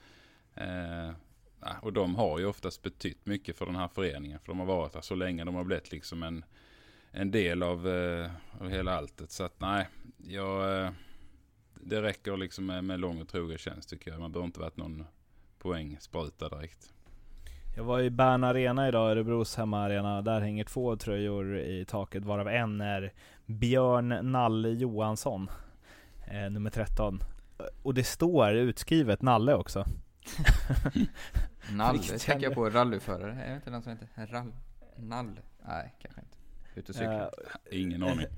eh, och de har ju oftast betytt mycket för den här föreningen. För de har varit där så länge. De har blivit liksom en, en del av, eh, av hela alltet. Så att nej, jag, eh, det räcker liksom med, med lång och trogen tjänst tycker jag. Man behöver inte varit någon poängspruta direkt. Jag var i Bern Arena idag, Örebros hemmaarena. Där hänger två tröjor i taket, varav en är Björn Nalle Johansson, eh, nummer 13. Och det står utskrivet Nalle också. Nalle tänker jag på rallyförare. Är det inte någon som heter Rall... Nalle? Nej, kanske inte. Ute och cykla. Uh, Ingen aning.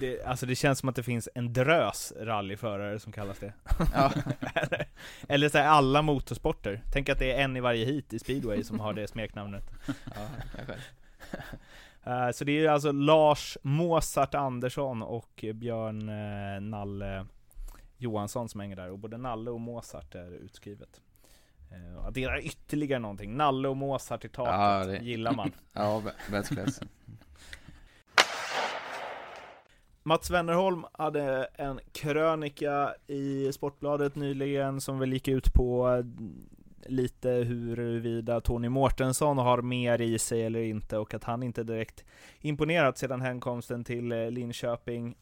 Det, alltså det känns som att det finns en drös rallyförare som kallas det. Ja. Eller så här, alla motorsporter. Tänk att det är en i varje hit i speedway som har det smeknamnet. ja, uh, så det är alltså Lars Mozart Andersson och Björn uh, Nalle Johansson som hänger där. Och både Nalle och Mozart är utskrivet. Uh, adderar ytterligare någonting. Nalle och Mozart i taket, ja, det... gillar man. ja, världsklass. Mats Wennerholm hade en krönika i Sportbladet nyligen som väl gick ut på eh, lite huruvida Tony Mårtensson har mer i sig eller inte och att han inte direkt imponerat sedan hemkomsten till eh, Linköping.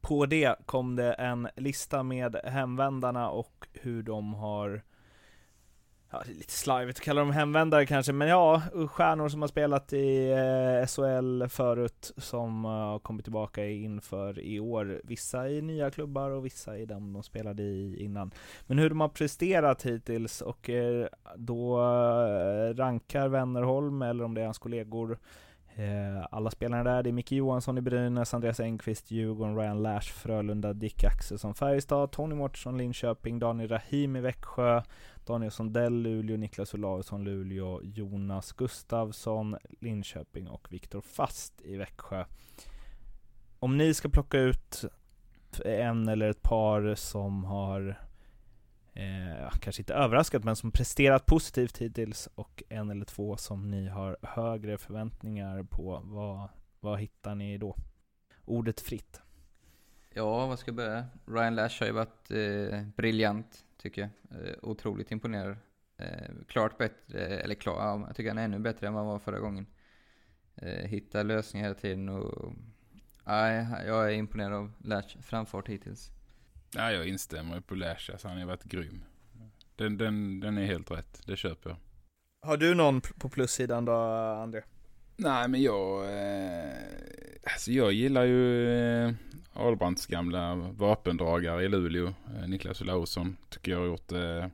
På det kom det en lista med hemvändarna och hur de har ja, det är lite slarvigt att kalla dem hemvändare kanske, men ja, stjärnor som har spelat i eh, SHL förut, som har eh, kommit tillbaka inför i år. Vissa i nya klubbar och vissa i dem de spelade i innan. Men hur de har presterat hittills och eh, då eh, rankar Wennerholm, eller om det är hans kollegor, Eh, alla spelarna där, det är Micke Johansson i Brynäs, Andreas Engqvist, Djurgården, Ryan Lash, Frölunda, Dick Axelsson, Färjestad, Tony Mårtensson, Linköping, Daniel Rahim i Växjö, Daniel Sondell, Luleå, Niklas Olausson, Luleå, Jonas Gustavsson, Linköping och Viktor Fast i Växjö. Om ni ska plocka ut en eller ett par som har eh, kanske inte överraskat, men som presterat positivt hittills och en eller två som ni har högre förväntningar på. Vad, vad hittar ni då? Ordet fritt. Ja, vad ska jag börja? Ryan Lash har ju varit eh, briljant, tycker jag. Eh, otroligt imponerad. Eh, klart bättre, eller klart, ja, jag tycker han är ännu bättre än vad han var förra gången. Eh, hittar lösningar hela tiden och... Nej, jag är imponerad av Lash framfart hittills. Ja, jag instämmer på Lash. Alltså, han har varit grym. Den, den, den är helt rätt. Det köper jag. Har du någon på plussidan då, André? Nej, men jag... Eh, alltså jag gillar ju eh, Ahlbrandts gamla vapendragare i Luleå. Eh, Niklas Olausson tycker jag har gjort eh,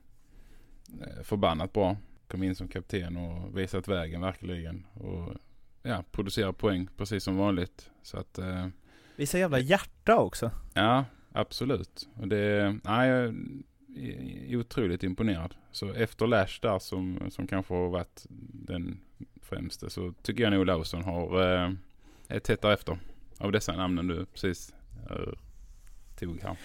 eh, förbannat bra. Kom in som kapten och visat vägen verkligen. Och ja, producerar poäng precis som vanligt. Så att... Eh, Visa jävla hjärta också. Ja, absolut. Och det, nej, jag är otroligt imponerad. Så efter Lash där som, som kanske har varit den främste så tycker jag nog Lawson har eh, ett tätt efter av dessa namnen du precis eh, tog här.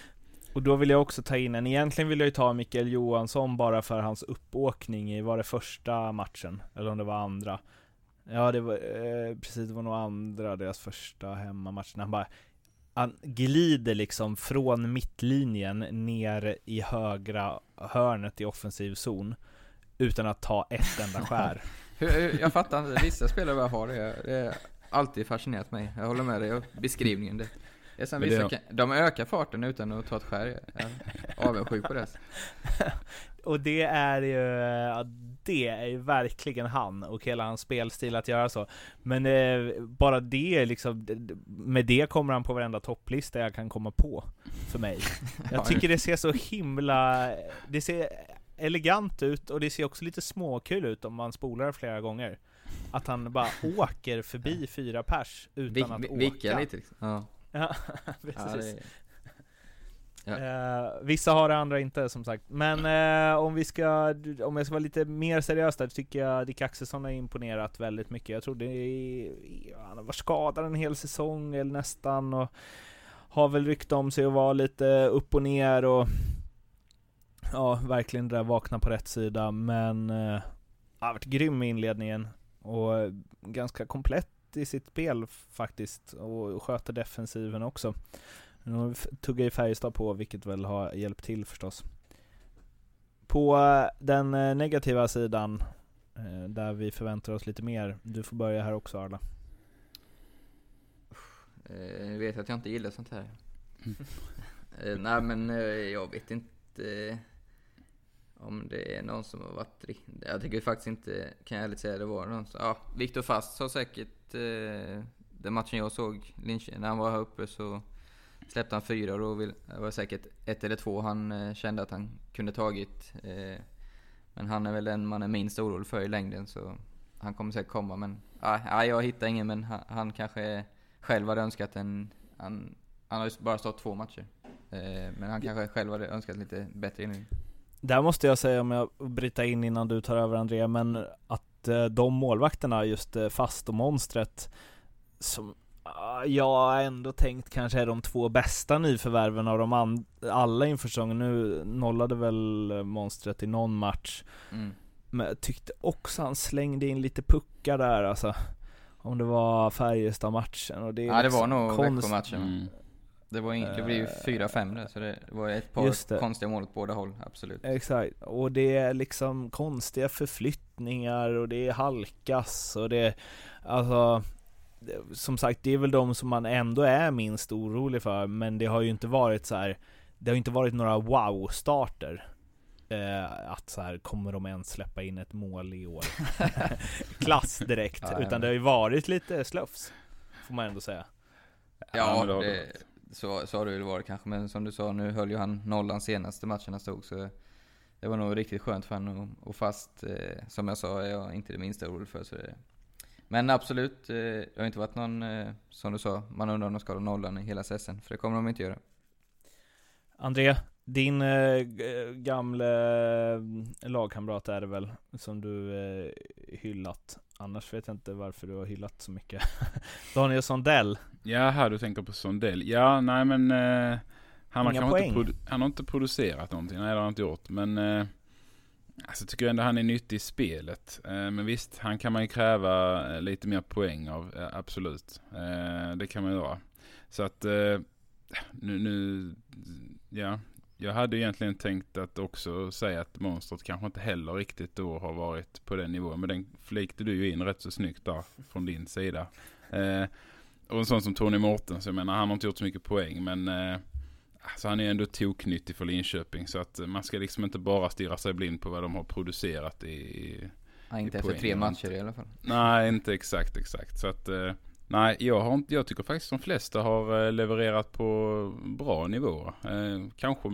Och då vill jag också ta in en, egentligen vill jag ju ta Mikael Johansson bara för hans uppåkning i, var det första matchen? Eller om det var andra? Ja det var, eh, precis det var nog andra, deras första hemmamatch. När Han bara, han glider liksom från mittlinjen ner i högra hörnet i offensiv zon utan att ta ett enda skär. jag fattar inte, vissa spelare bara har det. Det har alltid fascinerat mig. Jag håller med dig om beskrivningen. Det. Det är som vissa kan, de ökar farten utan att ta ett skär. Jag är avundsjuk på det. och det är ju, det är ju verkligen han och hela hans spelstil att göra så. Men eh, bara det liksom, med det kommer han på varenda topplista jag kan komma på för mig. Jag tycker det ser så himla, det ser elegant ut och det ser också lite småkul ut om man spolar flera gånger. Att han bara åker förbi fyra pers utan Vick, att åka. Vicka lite liksom. Ja. Ja, precis. Ja, ja. Eh, vissa har det, andra inte som sagt. Men eh, om vi ska, om jag ska vara lite mer seriös där, tycker jag Dick Axelsson har imponerat väldigt mycket. Jag tror det är, han har varit skadad en hel säsong eller nästan och har väl rykte om sig att vara lite upp och ner och ja, verkligen det där vakna på rätt sida. Men eh, har varit grym i inledningen och ganska komplett i sitt spel faktiskt och sköter defensiven också. Nu tuggar ju Färjestad på, vilket väl har hjälpt till förstås. På eh, den eh, negativa sidan, eh, där vi förväntar oss lite mer. Du får börja här också Arla. Jag vet att jag inte gillar sånt här. Mm. Nej men jag vet inte om det är någon som har varit Jag tycker faktiskt inte, kan jag ärligt säga, det var någon som, Ja, Viktor Fast sa säkert eh, den matchen jag såg, Linköping, när han var här uppe så släppte han fyra och då vill, det var säkert ett eller två han eh, kände att han kunde tagit. Eh, men han är väl den man är minst orolig för i längden så han kommer säkert komma men, ah, ah, jag hittar ingen men han, han kanske själv hade önskat en, han, han har ju bara stått två matcher. Eh, men han kanske själv hade önskat lite bättre inledning. Där måste jag säga, om jag bryter in innan du tar över André, men att de målvakterna, just Fast och Monstret, som ah, jag ändå tänkt kanske är de två bästa nyförvärven av de alla inför säsongen. Nu nollade väl eh, Monstret i någon match. Mm. Men jag tyckte också han slängde in lite puckar där alltså. Om det var Färjestad-matchen och det Ja det var nog Växjö-matchen. Mm. Det, var in, det blev ju 4-5 där, så det var ett par konstiga mål åt båda håll, absolut. Exakt, och det är liksom konstiga förflyttningar och det är halkas och det är, alltså som sagt, det är väl de som man ändå är minst orolig för, men det har ju inte varit så här, det har inte varit några wow-starter. Eh, att så här, kommer de ens släppa in ett mål i år? Klass direkt, ja, utan det har ju varit lite slöfs, får man ändå säga. Ja, det, så, så har det väl varit kanske, men som du sa, nu höll ju han nollan senaste matchen han stod, så det var nog riktigt skönt för honom. Och fast, eh, som jag sa, är jag inte det minsta orolig för. Så det, men absolut, eh, det har inte varit någon, eh, som du sa, man undrar om de ska ha nollan i hela säsongen, för det kommer de inte göra. André, din eh, gamle eh, lagkamrat är det väl, som du eh, hyllat. Annars vet jag inte varför du har hyllat så mycket. Daniel Sondell. Jaha, du tänker på Sondell. Ja, nej men eh, han, har inte han har inte producerat någonting. Nej, det har han inte gjort. Men eh, alltså, tycker jag ändå han är nyttig i spelet. Eh, men visst, han kan man ju kräva eh, lite mer poäng av. Eh, absolut. Det kan man göra. Så att nu, nu, ja, jag hade egentligen tänkt att också säga att monstret kanske inte heller riktigt då har varit på den nivån. Men den flikte du ju in rätt så snyggt där från din sida. Och en sån som Tony Mortens, jag menar han har inte gjort så mycket poäng men alltså han är ändå toknyttig för Linköping. Så att man ska liksom inte bara stirra sig blind på vad de har producerat i, ja, inte i efter tre matcher i alla fall. Nej, inte exakt exakt. Så att eh, Nej, jag, har inte, jag tycker faktiskt de flesta har eh, levererat på bra nivåer. Eh, kanske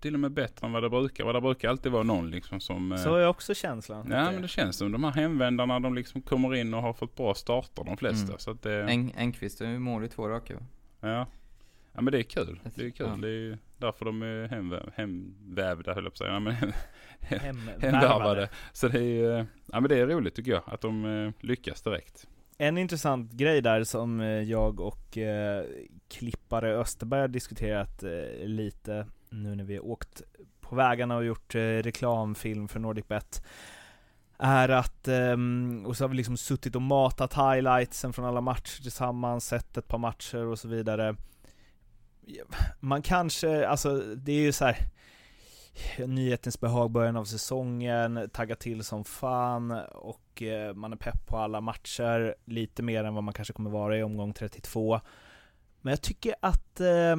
till och med bättre än vad det brukar vara. Det brukar alltid vara någon liksom som... eh, Så är också känslan. Ja men det känns som de här hemvändarna de liksom kommer in och har fått bra starter de flesta. Mm. Så att det, Eng, Engqvist har ju mål i två raka ja. Ja men det är kul. Det är kul. Ja. Det är därför de är hemvä- hemvävda höll jag på att säga. Ja, men hem, Hemvärvade. hemvärvade. Så det är ju, ja men det är roligt tycker jag att de eh, lyckas direkt. En intressant grej där som eh, jag och eh, klippare Österberg har diskuterat eh, lite nu när vi har åkt på vägarna och gjort eh, reklamfilm för NordicBet är att, ehm, och så har vi liksom suttit och matat highlightsen från alla matcher tillsammans, sett ett par matcher och så vidare. Man kanske, alltså det är ju så här nyhetens behag början av säsongen, tagga till som fan och eh, man är pepp på alla matcher, lite mer än vad man kanske kommer vara i omgång 32. Men jag tycker att, eh,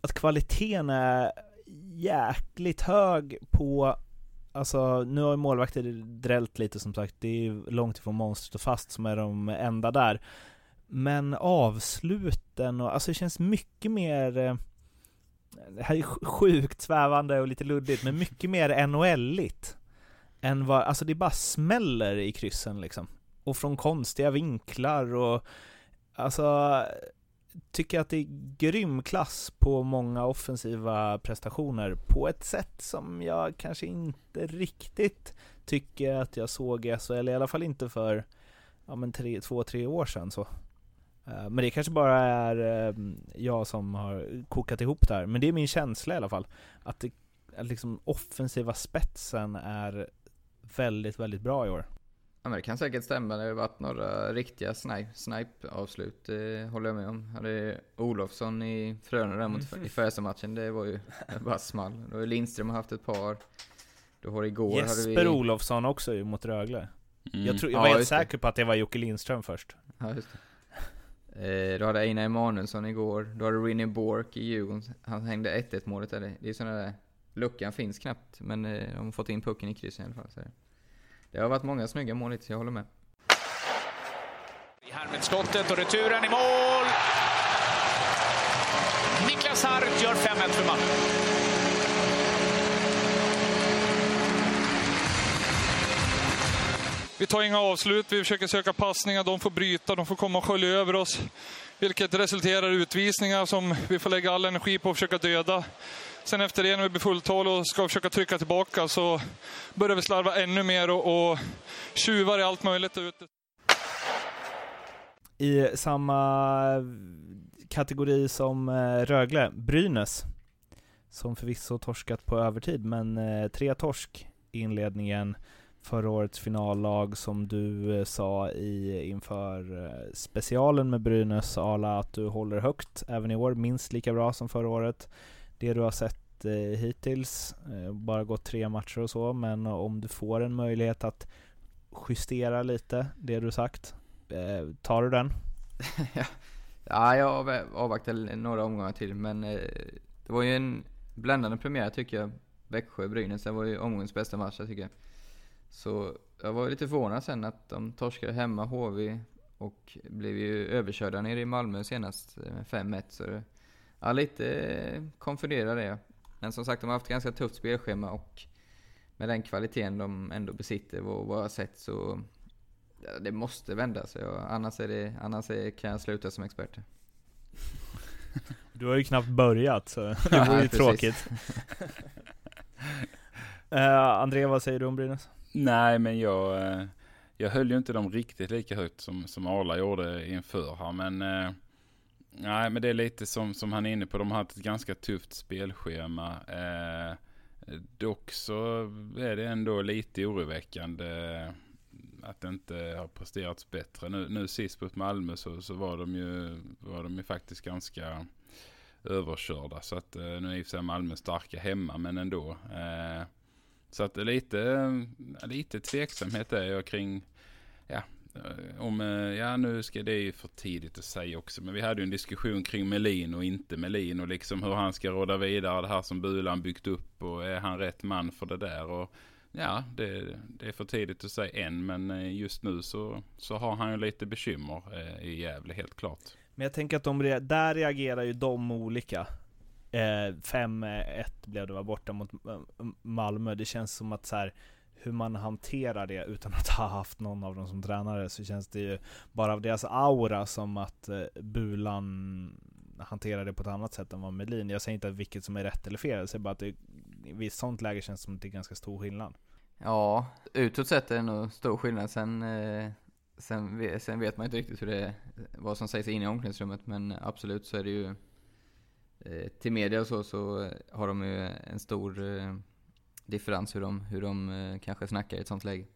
att kvaliteten är jäkligt hög på Alltså nu har målvakter drällt lite som sagt, det är långt ifrån monstret och fast som är de enda där. Men avsluten och, alltså det känns mycket mer eh, det här är sjukt svävande och lite luddigt, men mycket mer NHL-igt. Än vad, alltså det bara smäller i kryssen liksom. Och från konstiga vinklar och, alltså, tycker att det är grym klass på många offensiva prestationer på ett sätt som jag kanske inte riktigt tycker att jag såg i SHL, i alla fall inte för, ja men tre, två, tre år sedan så. Eh, Men det kanske bara är eh, jag som har kokat ihop det här. Men det är min känsla i alla fall. Att, det, att liksom offensiva spetsen är väldigt, väldigt bra i år. Ja men det kan säkert stämma. Det har varit några riktiga snipe, snipe-avslut, det håller jag med om. Hade Olofsson i Frölunda där mot, i Färjestad-matchen, det var ju bara small. Då har Lindström haft ett par. Då har igår Jesper hade vi... Olofsson också ju mot Rögle. Mm. Jag, tror, jag Ja, var helt just det. säker på att det var Jocke Lindström först. Ja, just det. Eh, du hade Einar Emanuelsson igår. Du hade Rinne Bork i Djurgården. Han hängde 1-1 målet där. Det är sådana där... Luckan finns knappt, men eh, de har fått in pucken i krysset i alla fall. Så det- har varit många snygga mål hittills, jag håller med. Härmed skottet och returen i mål! Niklas Hart gör 5-1 för Malmö. Vi tar inga avslut, vi försöker söka passningar, de får bryta, de får komma och skölja över oss. Vilket resulterar i utvisningar som vi får lägga all energi på att försöka döda. Sen efter det när vi blir fulltal och ska försöka trycka tillbaka så börjar vi slarva ännu mer och, och tjuvar i allt möjligt ute. I samma kategori som eh, Rögle, Brynäs. Som förvisso torskat på övertid, men eh, tre torsk i inledningen. Förra årets finallag som du eh, sa i, inför eh, specialen med Brynäs, Arla, att du håller högt även i år, minst lika bra som förra året. Det du har sett eh, hittills, eh, bara gått tre matcher och så, men om du får en möjlighet att justera lite det du sagt, eh, tar du den? Ja, jag av- avvaktar några omgångar till, men eh, det var ju en bländande premiär tycker jag. Växjö-Brynäs, det var ju omgångens bästa match jag tycker. Så jag var lite förvånad sen att de torskade hemma HV och blev ju överkörda nere i Malmö senast med 5-1. Så ja, lite konfunderad är jag. Men som sagt, de har haft ganska tufft spelschema och med den kvaliteten de ändå besitter och vad jag har sett så ja, det måste vända. Jag, annars är det, annars är, kan jag sluta som expert. Du har ju knappt börjat så det Ja, vore ju precis. tråkigt. uh, André, vad säger du om Brynäs? Nej, men jag, eh, jag höll ju inte dem riktigt lika högt som, som Arla gjorde inför här. Men, eh, nej, men det är lite som, som han är inne på. De har haft ett ganska tufft spelschema. Eh, dock så är det ändå lite oroväckande att det inte har presterats bättre. Nu, nu sist mot Malmö så, så var, de ju, var de ju faktiskt ganska överkörda. Så att eh, nu är i och för sig Malmö starka hemma, men ändå. Eh, så att lite, lite tveksamhet är jag kring, ja, om, ja nu ska det ju för tidigt att säga också, men vi hade ju en diskussion kring Melin och inte Melin och liksom hur han ska råda vidare det här som Bulan byggt upp och är han rätt man för det där och ja, det, det är för tidigt att säga än, men eh, just nu så, så har han ju lite bekymmer eh, i Gävle helt klart. Men jag tänker att de, där reagerar ju de olika. Eh, 5-1 eh, blev det var borta mot eh, Malmö. Det känns som att så här, hur man hanterar det utan att ha haft någon av dem som tränare så känns det ju bara av deras aura som att Bulan hanterar det på ett annat sätt än vad Melin. Jag säger inte att vilket som är rätt eller fel, jag säger bara att det i ett sånt läge känns det som att det är ganska stor skillnad. Ja, utåt sett är det nog stor skillnad. Sen, sen, sen vet man inte riktigt hur det vad som sägs inne i omklädningsrummet. Men absolut så är det ju, till media och så, så har de ju en stor eh, differens hur de, hur de kanske snackar i ett sånt läge.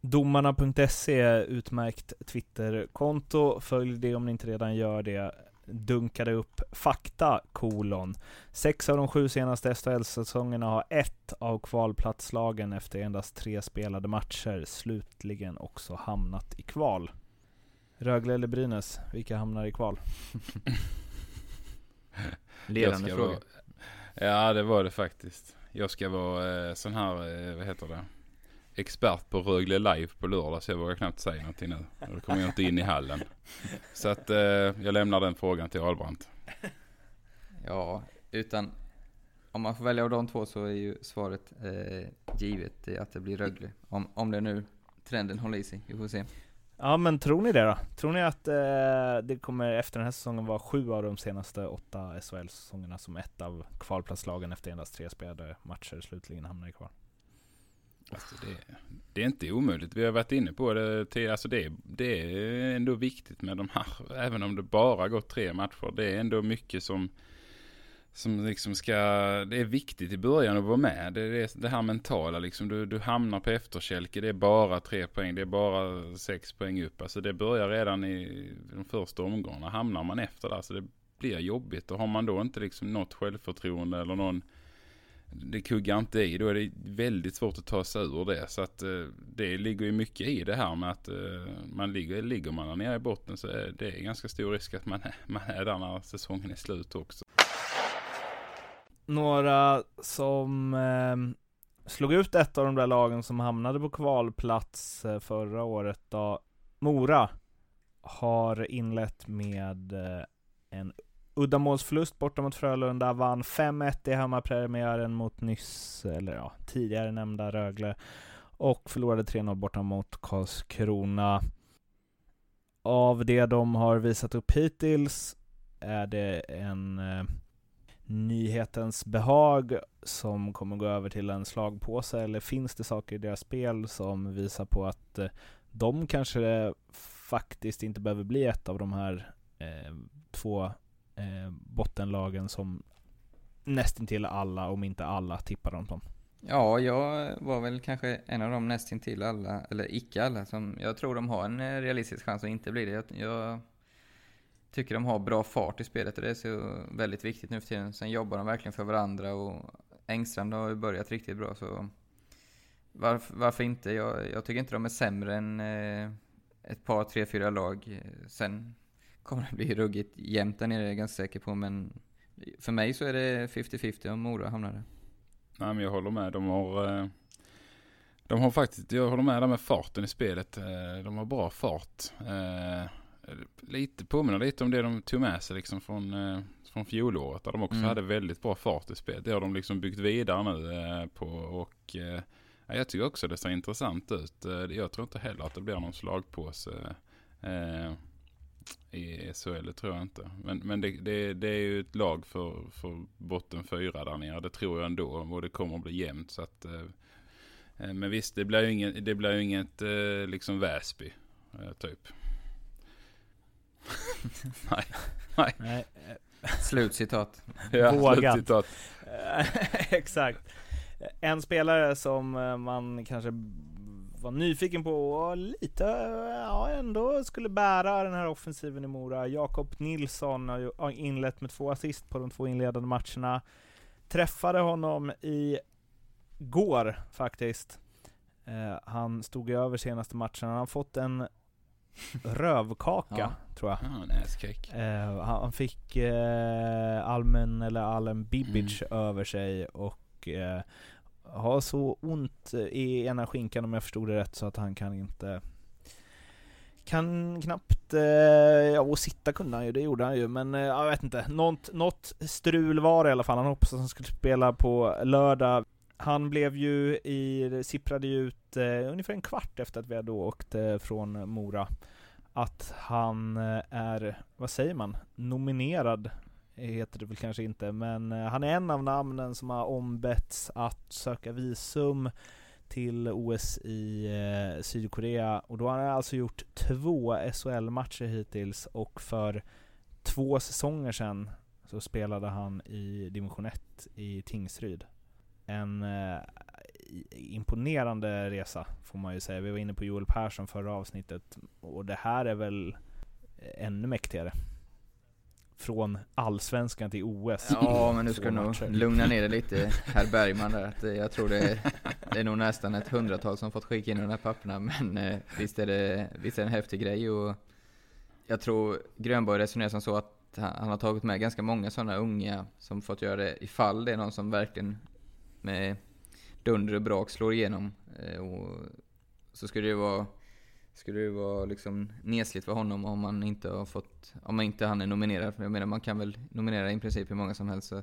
Domarna.se är utmärkt Twitterkonto. Följ det om ni inte redan gör det dunkade upp fakta, kolon. Sex av de sju senaste SHL-säsongerna har ett av kvalplatslagen efter endast tre spelade matcher slutligen också hamnat i kval. Rögle eller Brynäs, vilka hamnar i kval? Ledande fråga. Vara, ja, det var det faktiskt. Jag ska vara eh, sån här, eh, vad heter det? expert på Rögle Live på lördag så jag vågar knappt säga någonting nu. Då kommer jag inte in i hallen. Så att eh, jag lämnar den frågan till Ahlbrandt. Ja, utan om man får välja av de två så är ju svaret eh, givet att det blir Rögle. Om, om det nu trenden håller i sig. Vi får se. Ja men tror ni det då? Tror ni att eh, det kommer efter den här säsongen vara sju av de senaste åtta SHL-säsongerna som ett av kvalplatslagen efter endast tre spelade matcher slutligen hamnar i kval? Alltså det, det, är inte omöjligt. Vi har varit inne på det till, alltså det, det är ändå viktigt med de här, även om det bara gått tre matcher. Det är ändå mycket som, som liksom ska, det är viktigt i början att vara med. Det är det här mentala liksom, du, du hamnar på efterkälke, det är bara tre poäng, det är bara sex poäng upp. Alltså det börjar redan i de första omgångarna, hamnar man efter där så det blir jobbigt. Och har man då inte liksom något självförtroende eller någon det kuggar inte i. Då är det väldigt svårt att ta sig ur det. Så att eh, det ligger ju mycket i det här med att eh, man ligger, ligger man där nere i botten så är det ganska stor risk att man är, man är där när säsongen är slut också. Några som eh, slog ut ett av de där lagen som hamnade på kvalplats eh, förra året då. Mora har inlett med eh, en Uddamålsförlust borta mot Frölunda, vann 5-1 i hemmapremiären mot nyss, eller ja, tidigare nämnda Rögle. Och förlorade 3-0 borta mot Karlskrona. Av det de har visat upp hittills är det en eh, nyhetens behag som kommer gå över till en slagpåse eller finns det saker i deras spel som visar på att eh, de kanske faktiskt inte behöver bli ett av de här eh, två eh, bottenlagen som nästintill alla, om inte alla, tippar dem som. Ja, jag var väl kanske en av de nästintill alla, eller icke alla, som jag tror de har en eh, realistisk chans att inte bli det. Jag, jag tycker de har bra fart i spelet och det är så väldigt viktigt nu för tiden. Sen jobbar de verkligen för varandra och Engstrand har ju börjat riktigt bra så varför, varför inte? Jag, jag, tycker inte de är sämre än eh, ett par, tre, fyra lag. Sen kommer det bli ruggigt jämnt där nere, är jag ganska säker på. Men för mig så är det 50-50 om Mora hamnar där. Nej, men jag håller med. De har, eh, de har faktiskt, jag håller med där med farten i spelet. Eh, de har bra fart. Eh, Eh, lite, påminner lite om det de tog med sig liksom från, från fjolåret. Där de också mm. hade väldigt bra fart i spelet. Det har de liksom byggt vidare nu på. Och jag tycker också det ser intressant ut. Jag tror inte heller att det blir någon slagpåse i SHL, det tror jag inte. Men, men det, det, det, är ju ett lag för, för botten fyra där nere, det tror jag ändå. Och det kommer att bli jämnt. Så att, eh, eh men visst, det blir ju inget, det blir inget eh, liksom Väsby, eh, typ. Nej, nej. nej. Slutcitat. ja, Vågat. slutcitat. Exakt. En spelare som eh, man kanske var nyfiken på och lite, ja ändå skulle bära den här offensiven i Mora. Jakob Nilsson har inlett med två assist på de två inledande matcherna. Träffade honom i går faktiskt. Eh, han stod över senaste matchen. Han har fått en rövkaka, ja. tror jag. Ja, eh, han fick eh, Almen eller Allen Bibic mm. över sig och eh, har så ont i ena skinkan om jag förstod det rätt så att han kan inte kan knappt, eh, ja och sitta kunde han ju, det gjorde han ju, men eh, jag vet inte. Något, något strul var det i alla fall. Han hoppades att han skulle spela på lördag. Han blev ju i, sipprade ju ut eh, ungefär en kvart efter att vi hade åkt eh, från Mora att han eh, är, vad säger man, nominerad heter det väl kanske inte, men eh, han är en av namnen som har ombetts att söka visum till OS i eh, Sydkorea och då har han alltså gjort två SHL-matcher hittills och för två säsonger sedan så spelade han i division 1 i Tingsryd. En eh, imponerande resa får man ju säga. Vi var inne på Joel Persson förra avsnittet och det här är väl ännu mäktigare. Från allsvenskan till OS. Ja, men nu ska du nog lugna ner dig lite, herr Bergman där. Att, jag tror det är, det är nog nästan ett hundratal som fått skicka in de här papperna, men eh, visst, är det, visst är det en häftig grej och jag tror Grönborg resonerar som så att han, han har tagit med ganska många sådana unga som fått göra det ifall det är någon som verkligen med dunder och brak slår igenom. Eh, och så skulle det vara skulle det vara liksom nesligt för honom om han inte har fått, om inte han är nominerad. För jag menar man kan väl nominera i princip hur många som helst. Så.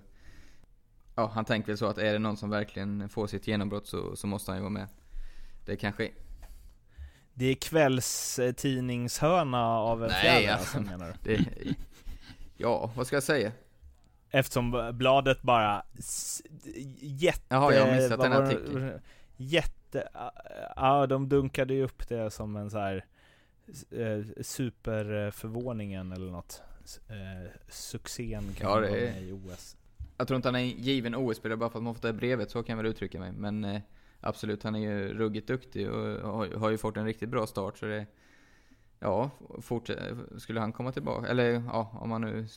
Ja, han tänker väl så att är det någon som verkligen får sitt genombrott så, så måste han ju vara med. Det kanske Det är kvällstidningshörna av en Nej, fjäder alltså, alltså, menar du? det, Ja, vad ska jag säga? Eftersom bladet bara jätte... Jaha, jag har missat den artikeln. Jätte... Ja, de dunkade ju upp det som en så här eh, superförvåningen eller något. Eh, succén kan Ja, det är- med i OS. Jag tror inte han är en given OS-spelare bara för att man fått det brevet, så kan jag väl uttrycka mig. Men eh, absolut, han är ju ruggigt duktig och har, har ju fått en riktigt bra start. Så det, ja, skulle han komma tillbaka, eller ja, om han nu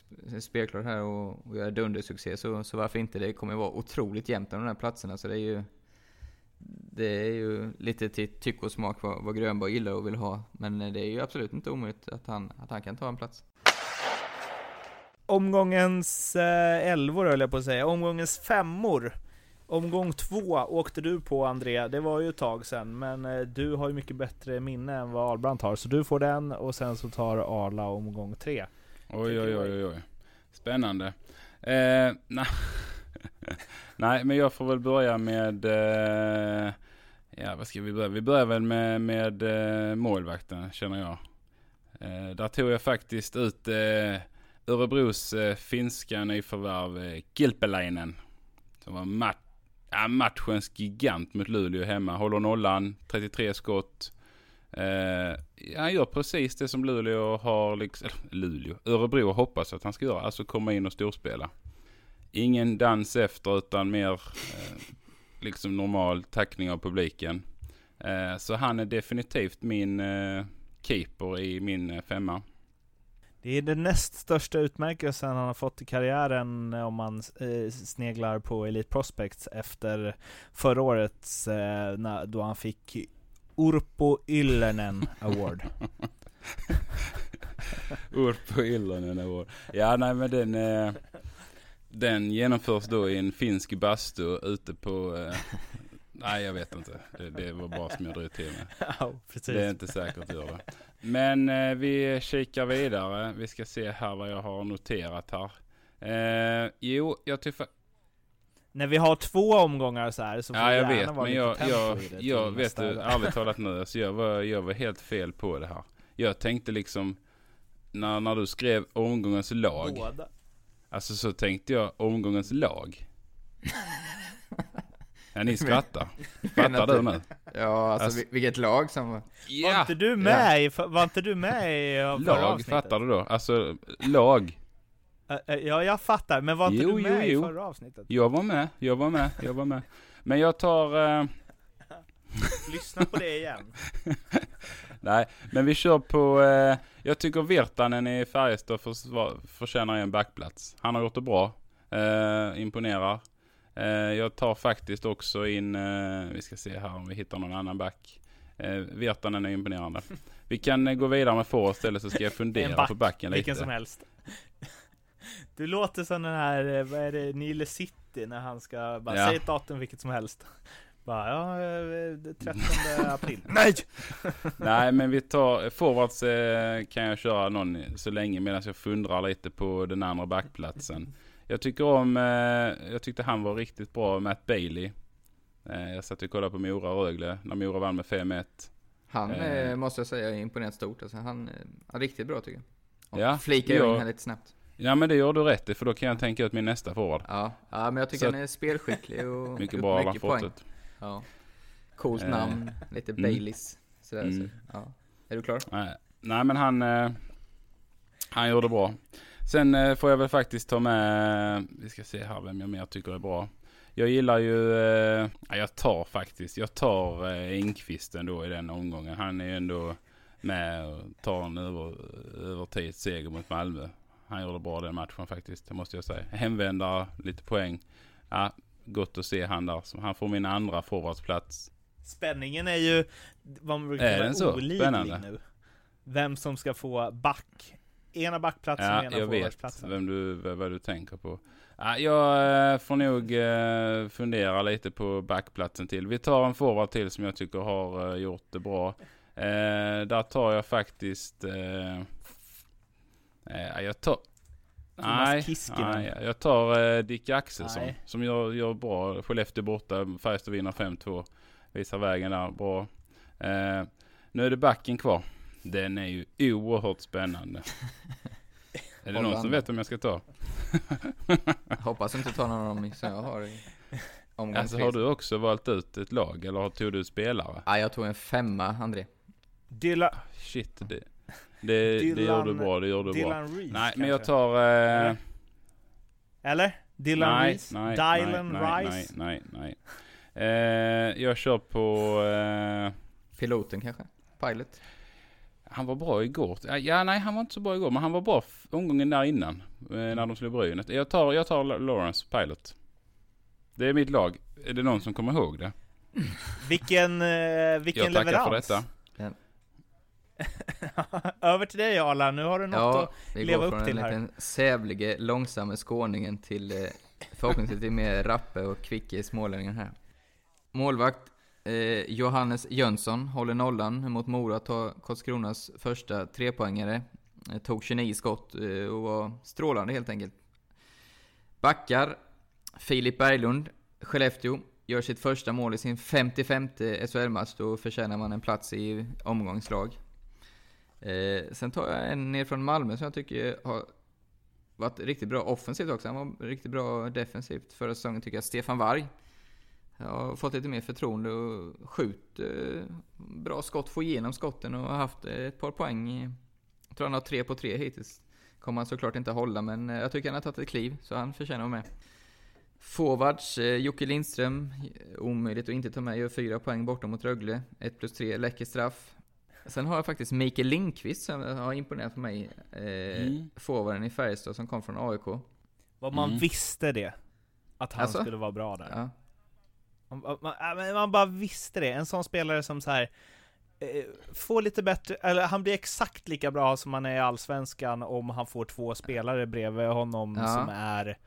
spelklar här och, och gör dundersuccé så, så varför inte? Det kommer vara otroligt jämnt om de här platserna. Så det är ju, det är ju lite till tycke och smak vad, vad Grönborg gillar och vill ha. Men det är ju absolut inte omöjligt att han, att han kan ta en plats. Omgångens eh, elvor höll jag på att säga, omgångens femmor. Omgång två åkte du på André, det var ju ett tag sedan, men eh, du har ju mycket bättre minne än vad Ahlbrandt har, så du får den och sen så tar Arla omgång tre. Oj, oj, oj, oj, oj. Spännande. Eh, nej. nej, men jag får väl börja med... Eh, ja, vad ska vi börja? Vi börjar väl med, med eh, målvakten, känner jag. Eh, där tog jag faktiskt ut eh, Örebros eh, finska nyförvärv eh, Kilpeläinen. Som var mat ja, matchens gigant mot Luleå hemma. Håller nollan, 33 skott. Eh, han gör precis det som Luleå har, liksom, eller Luleå, Örebro hoppas att han ska göra. Alltså komma in och storspela. Ingen dans efter utan mer eh, liksom normal tackning av publiken. Eh, så han är definitivt min eh, keeper i min eh, femma. Det är den näst största utmärkelsen han har fått i karriären eh, om man eh, sneglar på Elite Prospects efter förra årets, eh, när, då han fick Urpo Ylönen Award. Urpo Illonen Award. Ja, nej men den, den genomförs då i en finsk bastu ute på, nej jag vet inte. Det, det var bara som jag drog till med. Precis. Det är inte säkert att göra. Men eh, vi kikar vidare. Vi ska se här vad jag har noterat här. Eh, jo, jag tycker... När vi har två omgångar så här så får Ja, det jag gärna vet. vara Men lite jag, jag, det jag vet du, ärligt talat nu, alltså jag, var, jag var helt fel på det här. Jag tänkte liksom, när, när du skrev omgångens lag. Båda. Alltså så tänkte jag omgångens lag. Ja, ni skrattar. Fattar du nu? Ja, alltså, Alltså- vil- vilket lag som var... Var inte du med i, var inte du med i förra Lag, avsnittet? fattar du då? Alltså, lag. Ja, jag fattar, men var inte Jo, du jo, med jo. i förra avsnittet? Jag var med, jag var med, jag var med. Men jag tar... Eh, Lyssna på det igen. nej, men vi kör på... Eh, jag tycker Virtanen i Färjestad förtjänar en backplats. Han har gjort det bra. Eh, imponerar. Eh, jag tar faktiskt också in... Eh, vi ska se här om vi hittar någon annan back. Eh, Virtanen är imponerande. Vi kan gå vidare med forward istället så ska jag fundera back, på backen lite. vilken som helst. Du låter som den här, vad är det, Nile City när han ska bara Ja. säga ett datum vilket som helst. Bara, ja, eh, 13 april. Nej! Nej men vi tar, forwards kan jag köra någon så länge medan jag fundrar lite på den andra backplatsen. Jag tycker om, eh, jag tyckte han var riktigt bra, Matt Bailey. Eh, jag satt och kollade på Mora-Rögle när Mora vann med 5-1. Han Eh. eh, måste jag säga är imponerat stort. Alltså, han är riktigt bra tycker jag. Ja, Flikar jag in här lite snabbt. Ja men det gör du rätt i för då kan jag tänka ut min nästa forward. Ja, ja men jag tycker Så- han är spelskicklig och Mycket bra mycket poäng. fortsätt. Ja. Coolt Eh, namn, lite mm. Baileys. Sådär, Mm. så. Ja. Är du klar? Nej, nej men han, eh, han gjorde bra. Sen eh, får jag väl faktiskt ta med, vi ska se här vem jag mer tycker är bra. Jag gillar ju, eh, ja, jag tar faktiskt, jag tar eh, Engqvist ändå i den omgången. Han är ju ändå med och tar en över, över tid seger mot Malmö. Han gjorde bra den matchen faktiskt, det måste jag säga. Hemvändare, lite poäng. Ja, gott att se han där. Han får min andra forwardsplats. Spänningen är ju vad man brukar kalla olidlig nu. Vem som ska få back, ena backplatsen och Ja, ena jag vet forwardsplatsen. vem du, vad du tänker på. Ja, jag eh, får nog eh, fundera lite på backplatsen till. Vi tar en forward till som jag tycker har eh, gjort det bra. Där tar jag faktiskt... Jag tar... Nej, nej, jag tar Dick Axelsson Nej. som gör, gör bra. Skellefteå borta, Färjestad vinner 5-2. Visar vägen där, bra. Nu är det backen kvar. Den är ju oerhört spännande. är det någon som vet vem jag ska ta? Hoppas inte ta någon av dem som jag har i Alltså har du också valt ut ett lag eller tog du spelare? Ja, jag tog en femma, André. Dylan, Shit, det, det, det Dylan- gör du bra, det gör du bra. Dylan Reese Nej, men jag tar... Eh, Eller? Eller? Dylan nej, Reese? nej, Dylan nej, Rice? Nej, nej, nej. Eh, jag kör på... Eh, Piloten kanske? Pilot? Han var bra igår. Ja, nej, han var inte så bra igår, men han var bra omgången där innan. Eh, när de slog Brynäs. Jag tar, jag tar Lawrence Pilot. Det är mitt lag. Är det någon som kommer ihåg det? Vilken, eh, vilken jag tackar leverans! för detta. Över till dig Arla, nu har du något Ja, att vi leva går upp från till en här. liten sävlige, långsamme skåningen till eh, förhoppningsvis lite mer rappe och kvicke smålänningen här. Målvakt eh, Johannes Jönsson håller nollan mot Mora, tar Karlskronas första trepoängare. Eh, tog 29 skott eh, och var strålande helt enkelt. Backar Filip Berglund, Skellefteå, gör sitt första mål i sin 55 SHL-match. Då förtjänar man en plats i omgångslag. Eh, sen tar jag en ner från Malmö som jag tycker har varit riktigt bra offensivt också. Han var riktigt bra defensivt förra säsongen tycker jag. Stefan Varg. Jag har fått lite mer förtroende och skjuter eh, bra skott, får igenom skotten och har haft eh, ett par poäng. i- Jag tror han har tre på tre hittills. Kommer han såklart inte hålla men eh, jag tycker han har tagit ett kliv så han förtjänar att vara med. Forwards, Jocke Lindström, omöjligt att inte ta med, gör fyra poäng borta mot Rögle. 1 plus 3, läcker straff. Sen har jag faktiskt Mikael Lindqvist som har imponerat på mig. Eh, Mm. Forwarden i Färjestad som kom från AIK. Vad man Mm. visste det. Att han Alltså? skulle vara bra där. Ja. Man, man, ja, men man bara visste det. En sån spelare som så här eh, får lite bättre, eller han blir exakt lika bra som han är i Allsvenskan om han får två spelare bredvid honom Ja. som är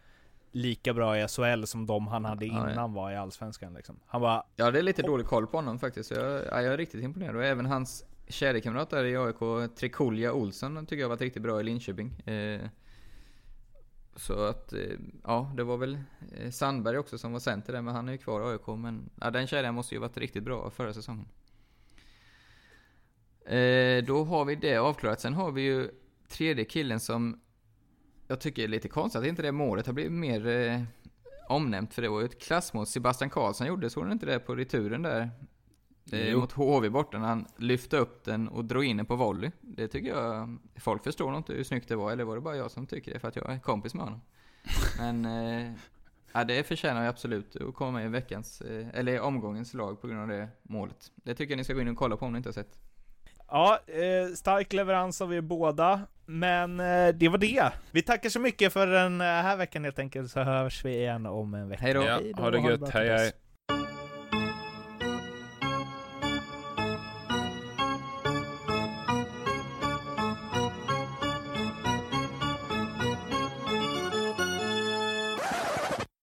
lika bra i SHL som de han hade Ja, ja. innan var i Allsvenskan liksom. Han bara, Ja, det är lite dålig koll på honom faktiskt. Jag, ja, jag är riktigt imponerad. Och även hans kedjekamrat där i AIK, Trikulja Olsson, tycker jag varit riktigt bra i Linköping. Eh, så att, eh, ja, det var väl eh, Sandberg också som var center där, men han är ju kvar i AIK. Men ja, den kedjan måste ju varit riktigt bra förra säsongen. Eh, då har vi det avklarat. Sen har vi ju tredje killen som jag tycker är lite konstigt att inte det målet har blivit mer eh, omnämnt. För det var ju ett klassmål Sebastian Karlsson gjorde, såg ni inte det på returen där? Jo. mot HV borta när han lyfte upp den och drog in den på volley. Det tycker jag, folk förstår nog inte hur snyggt det var, eller var det bara jag som tycker det för att jag är kompis med honom? Men, eh, ja det förtjänar jag absolut att komma med i veckans, eh, eller omgångens lag på grund av det målet. Det tycker jag ni ska gå in och kolla på om ni inte har sett. ja, eh, stark leverans av er båda. Men eh, det var det. Vi tackar så mycket för den eh, här veckan helt enkelt, så hörs vi igen om en vecka. Hej då. Ja, ha det gött, hej hej.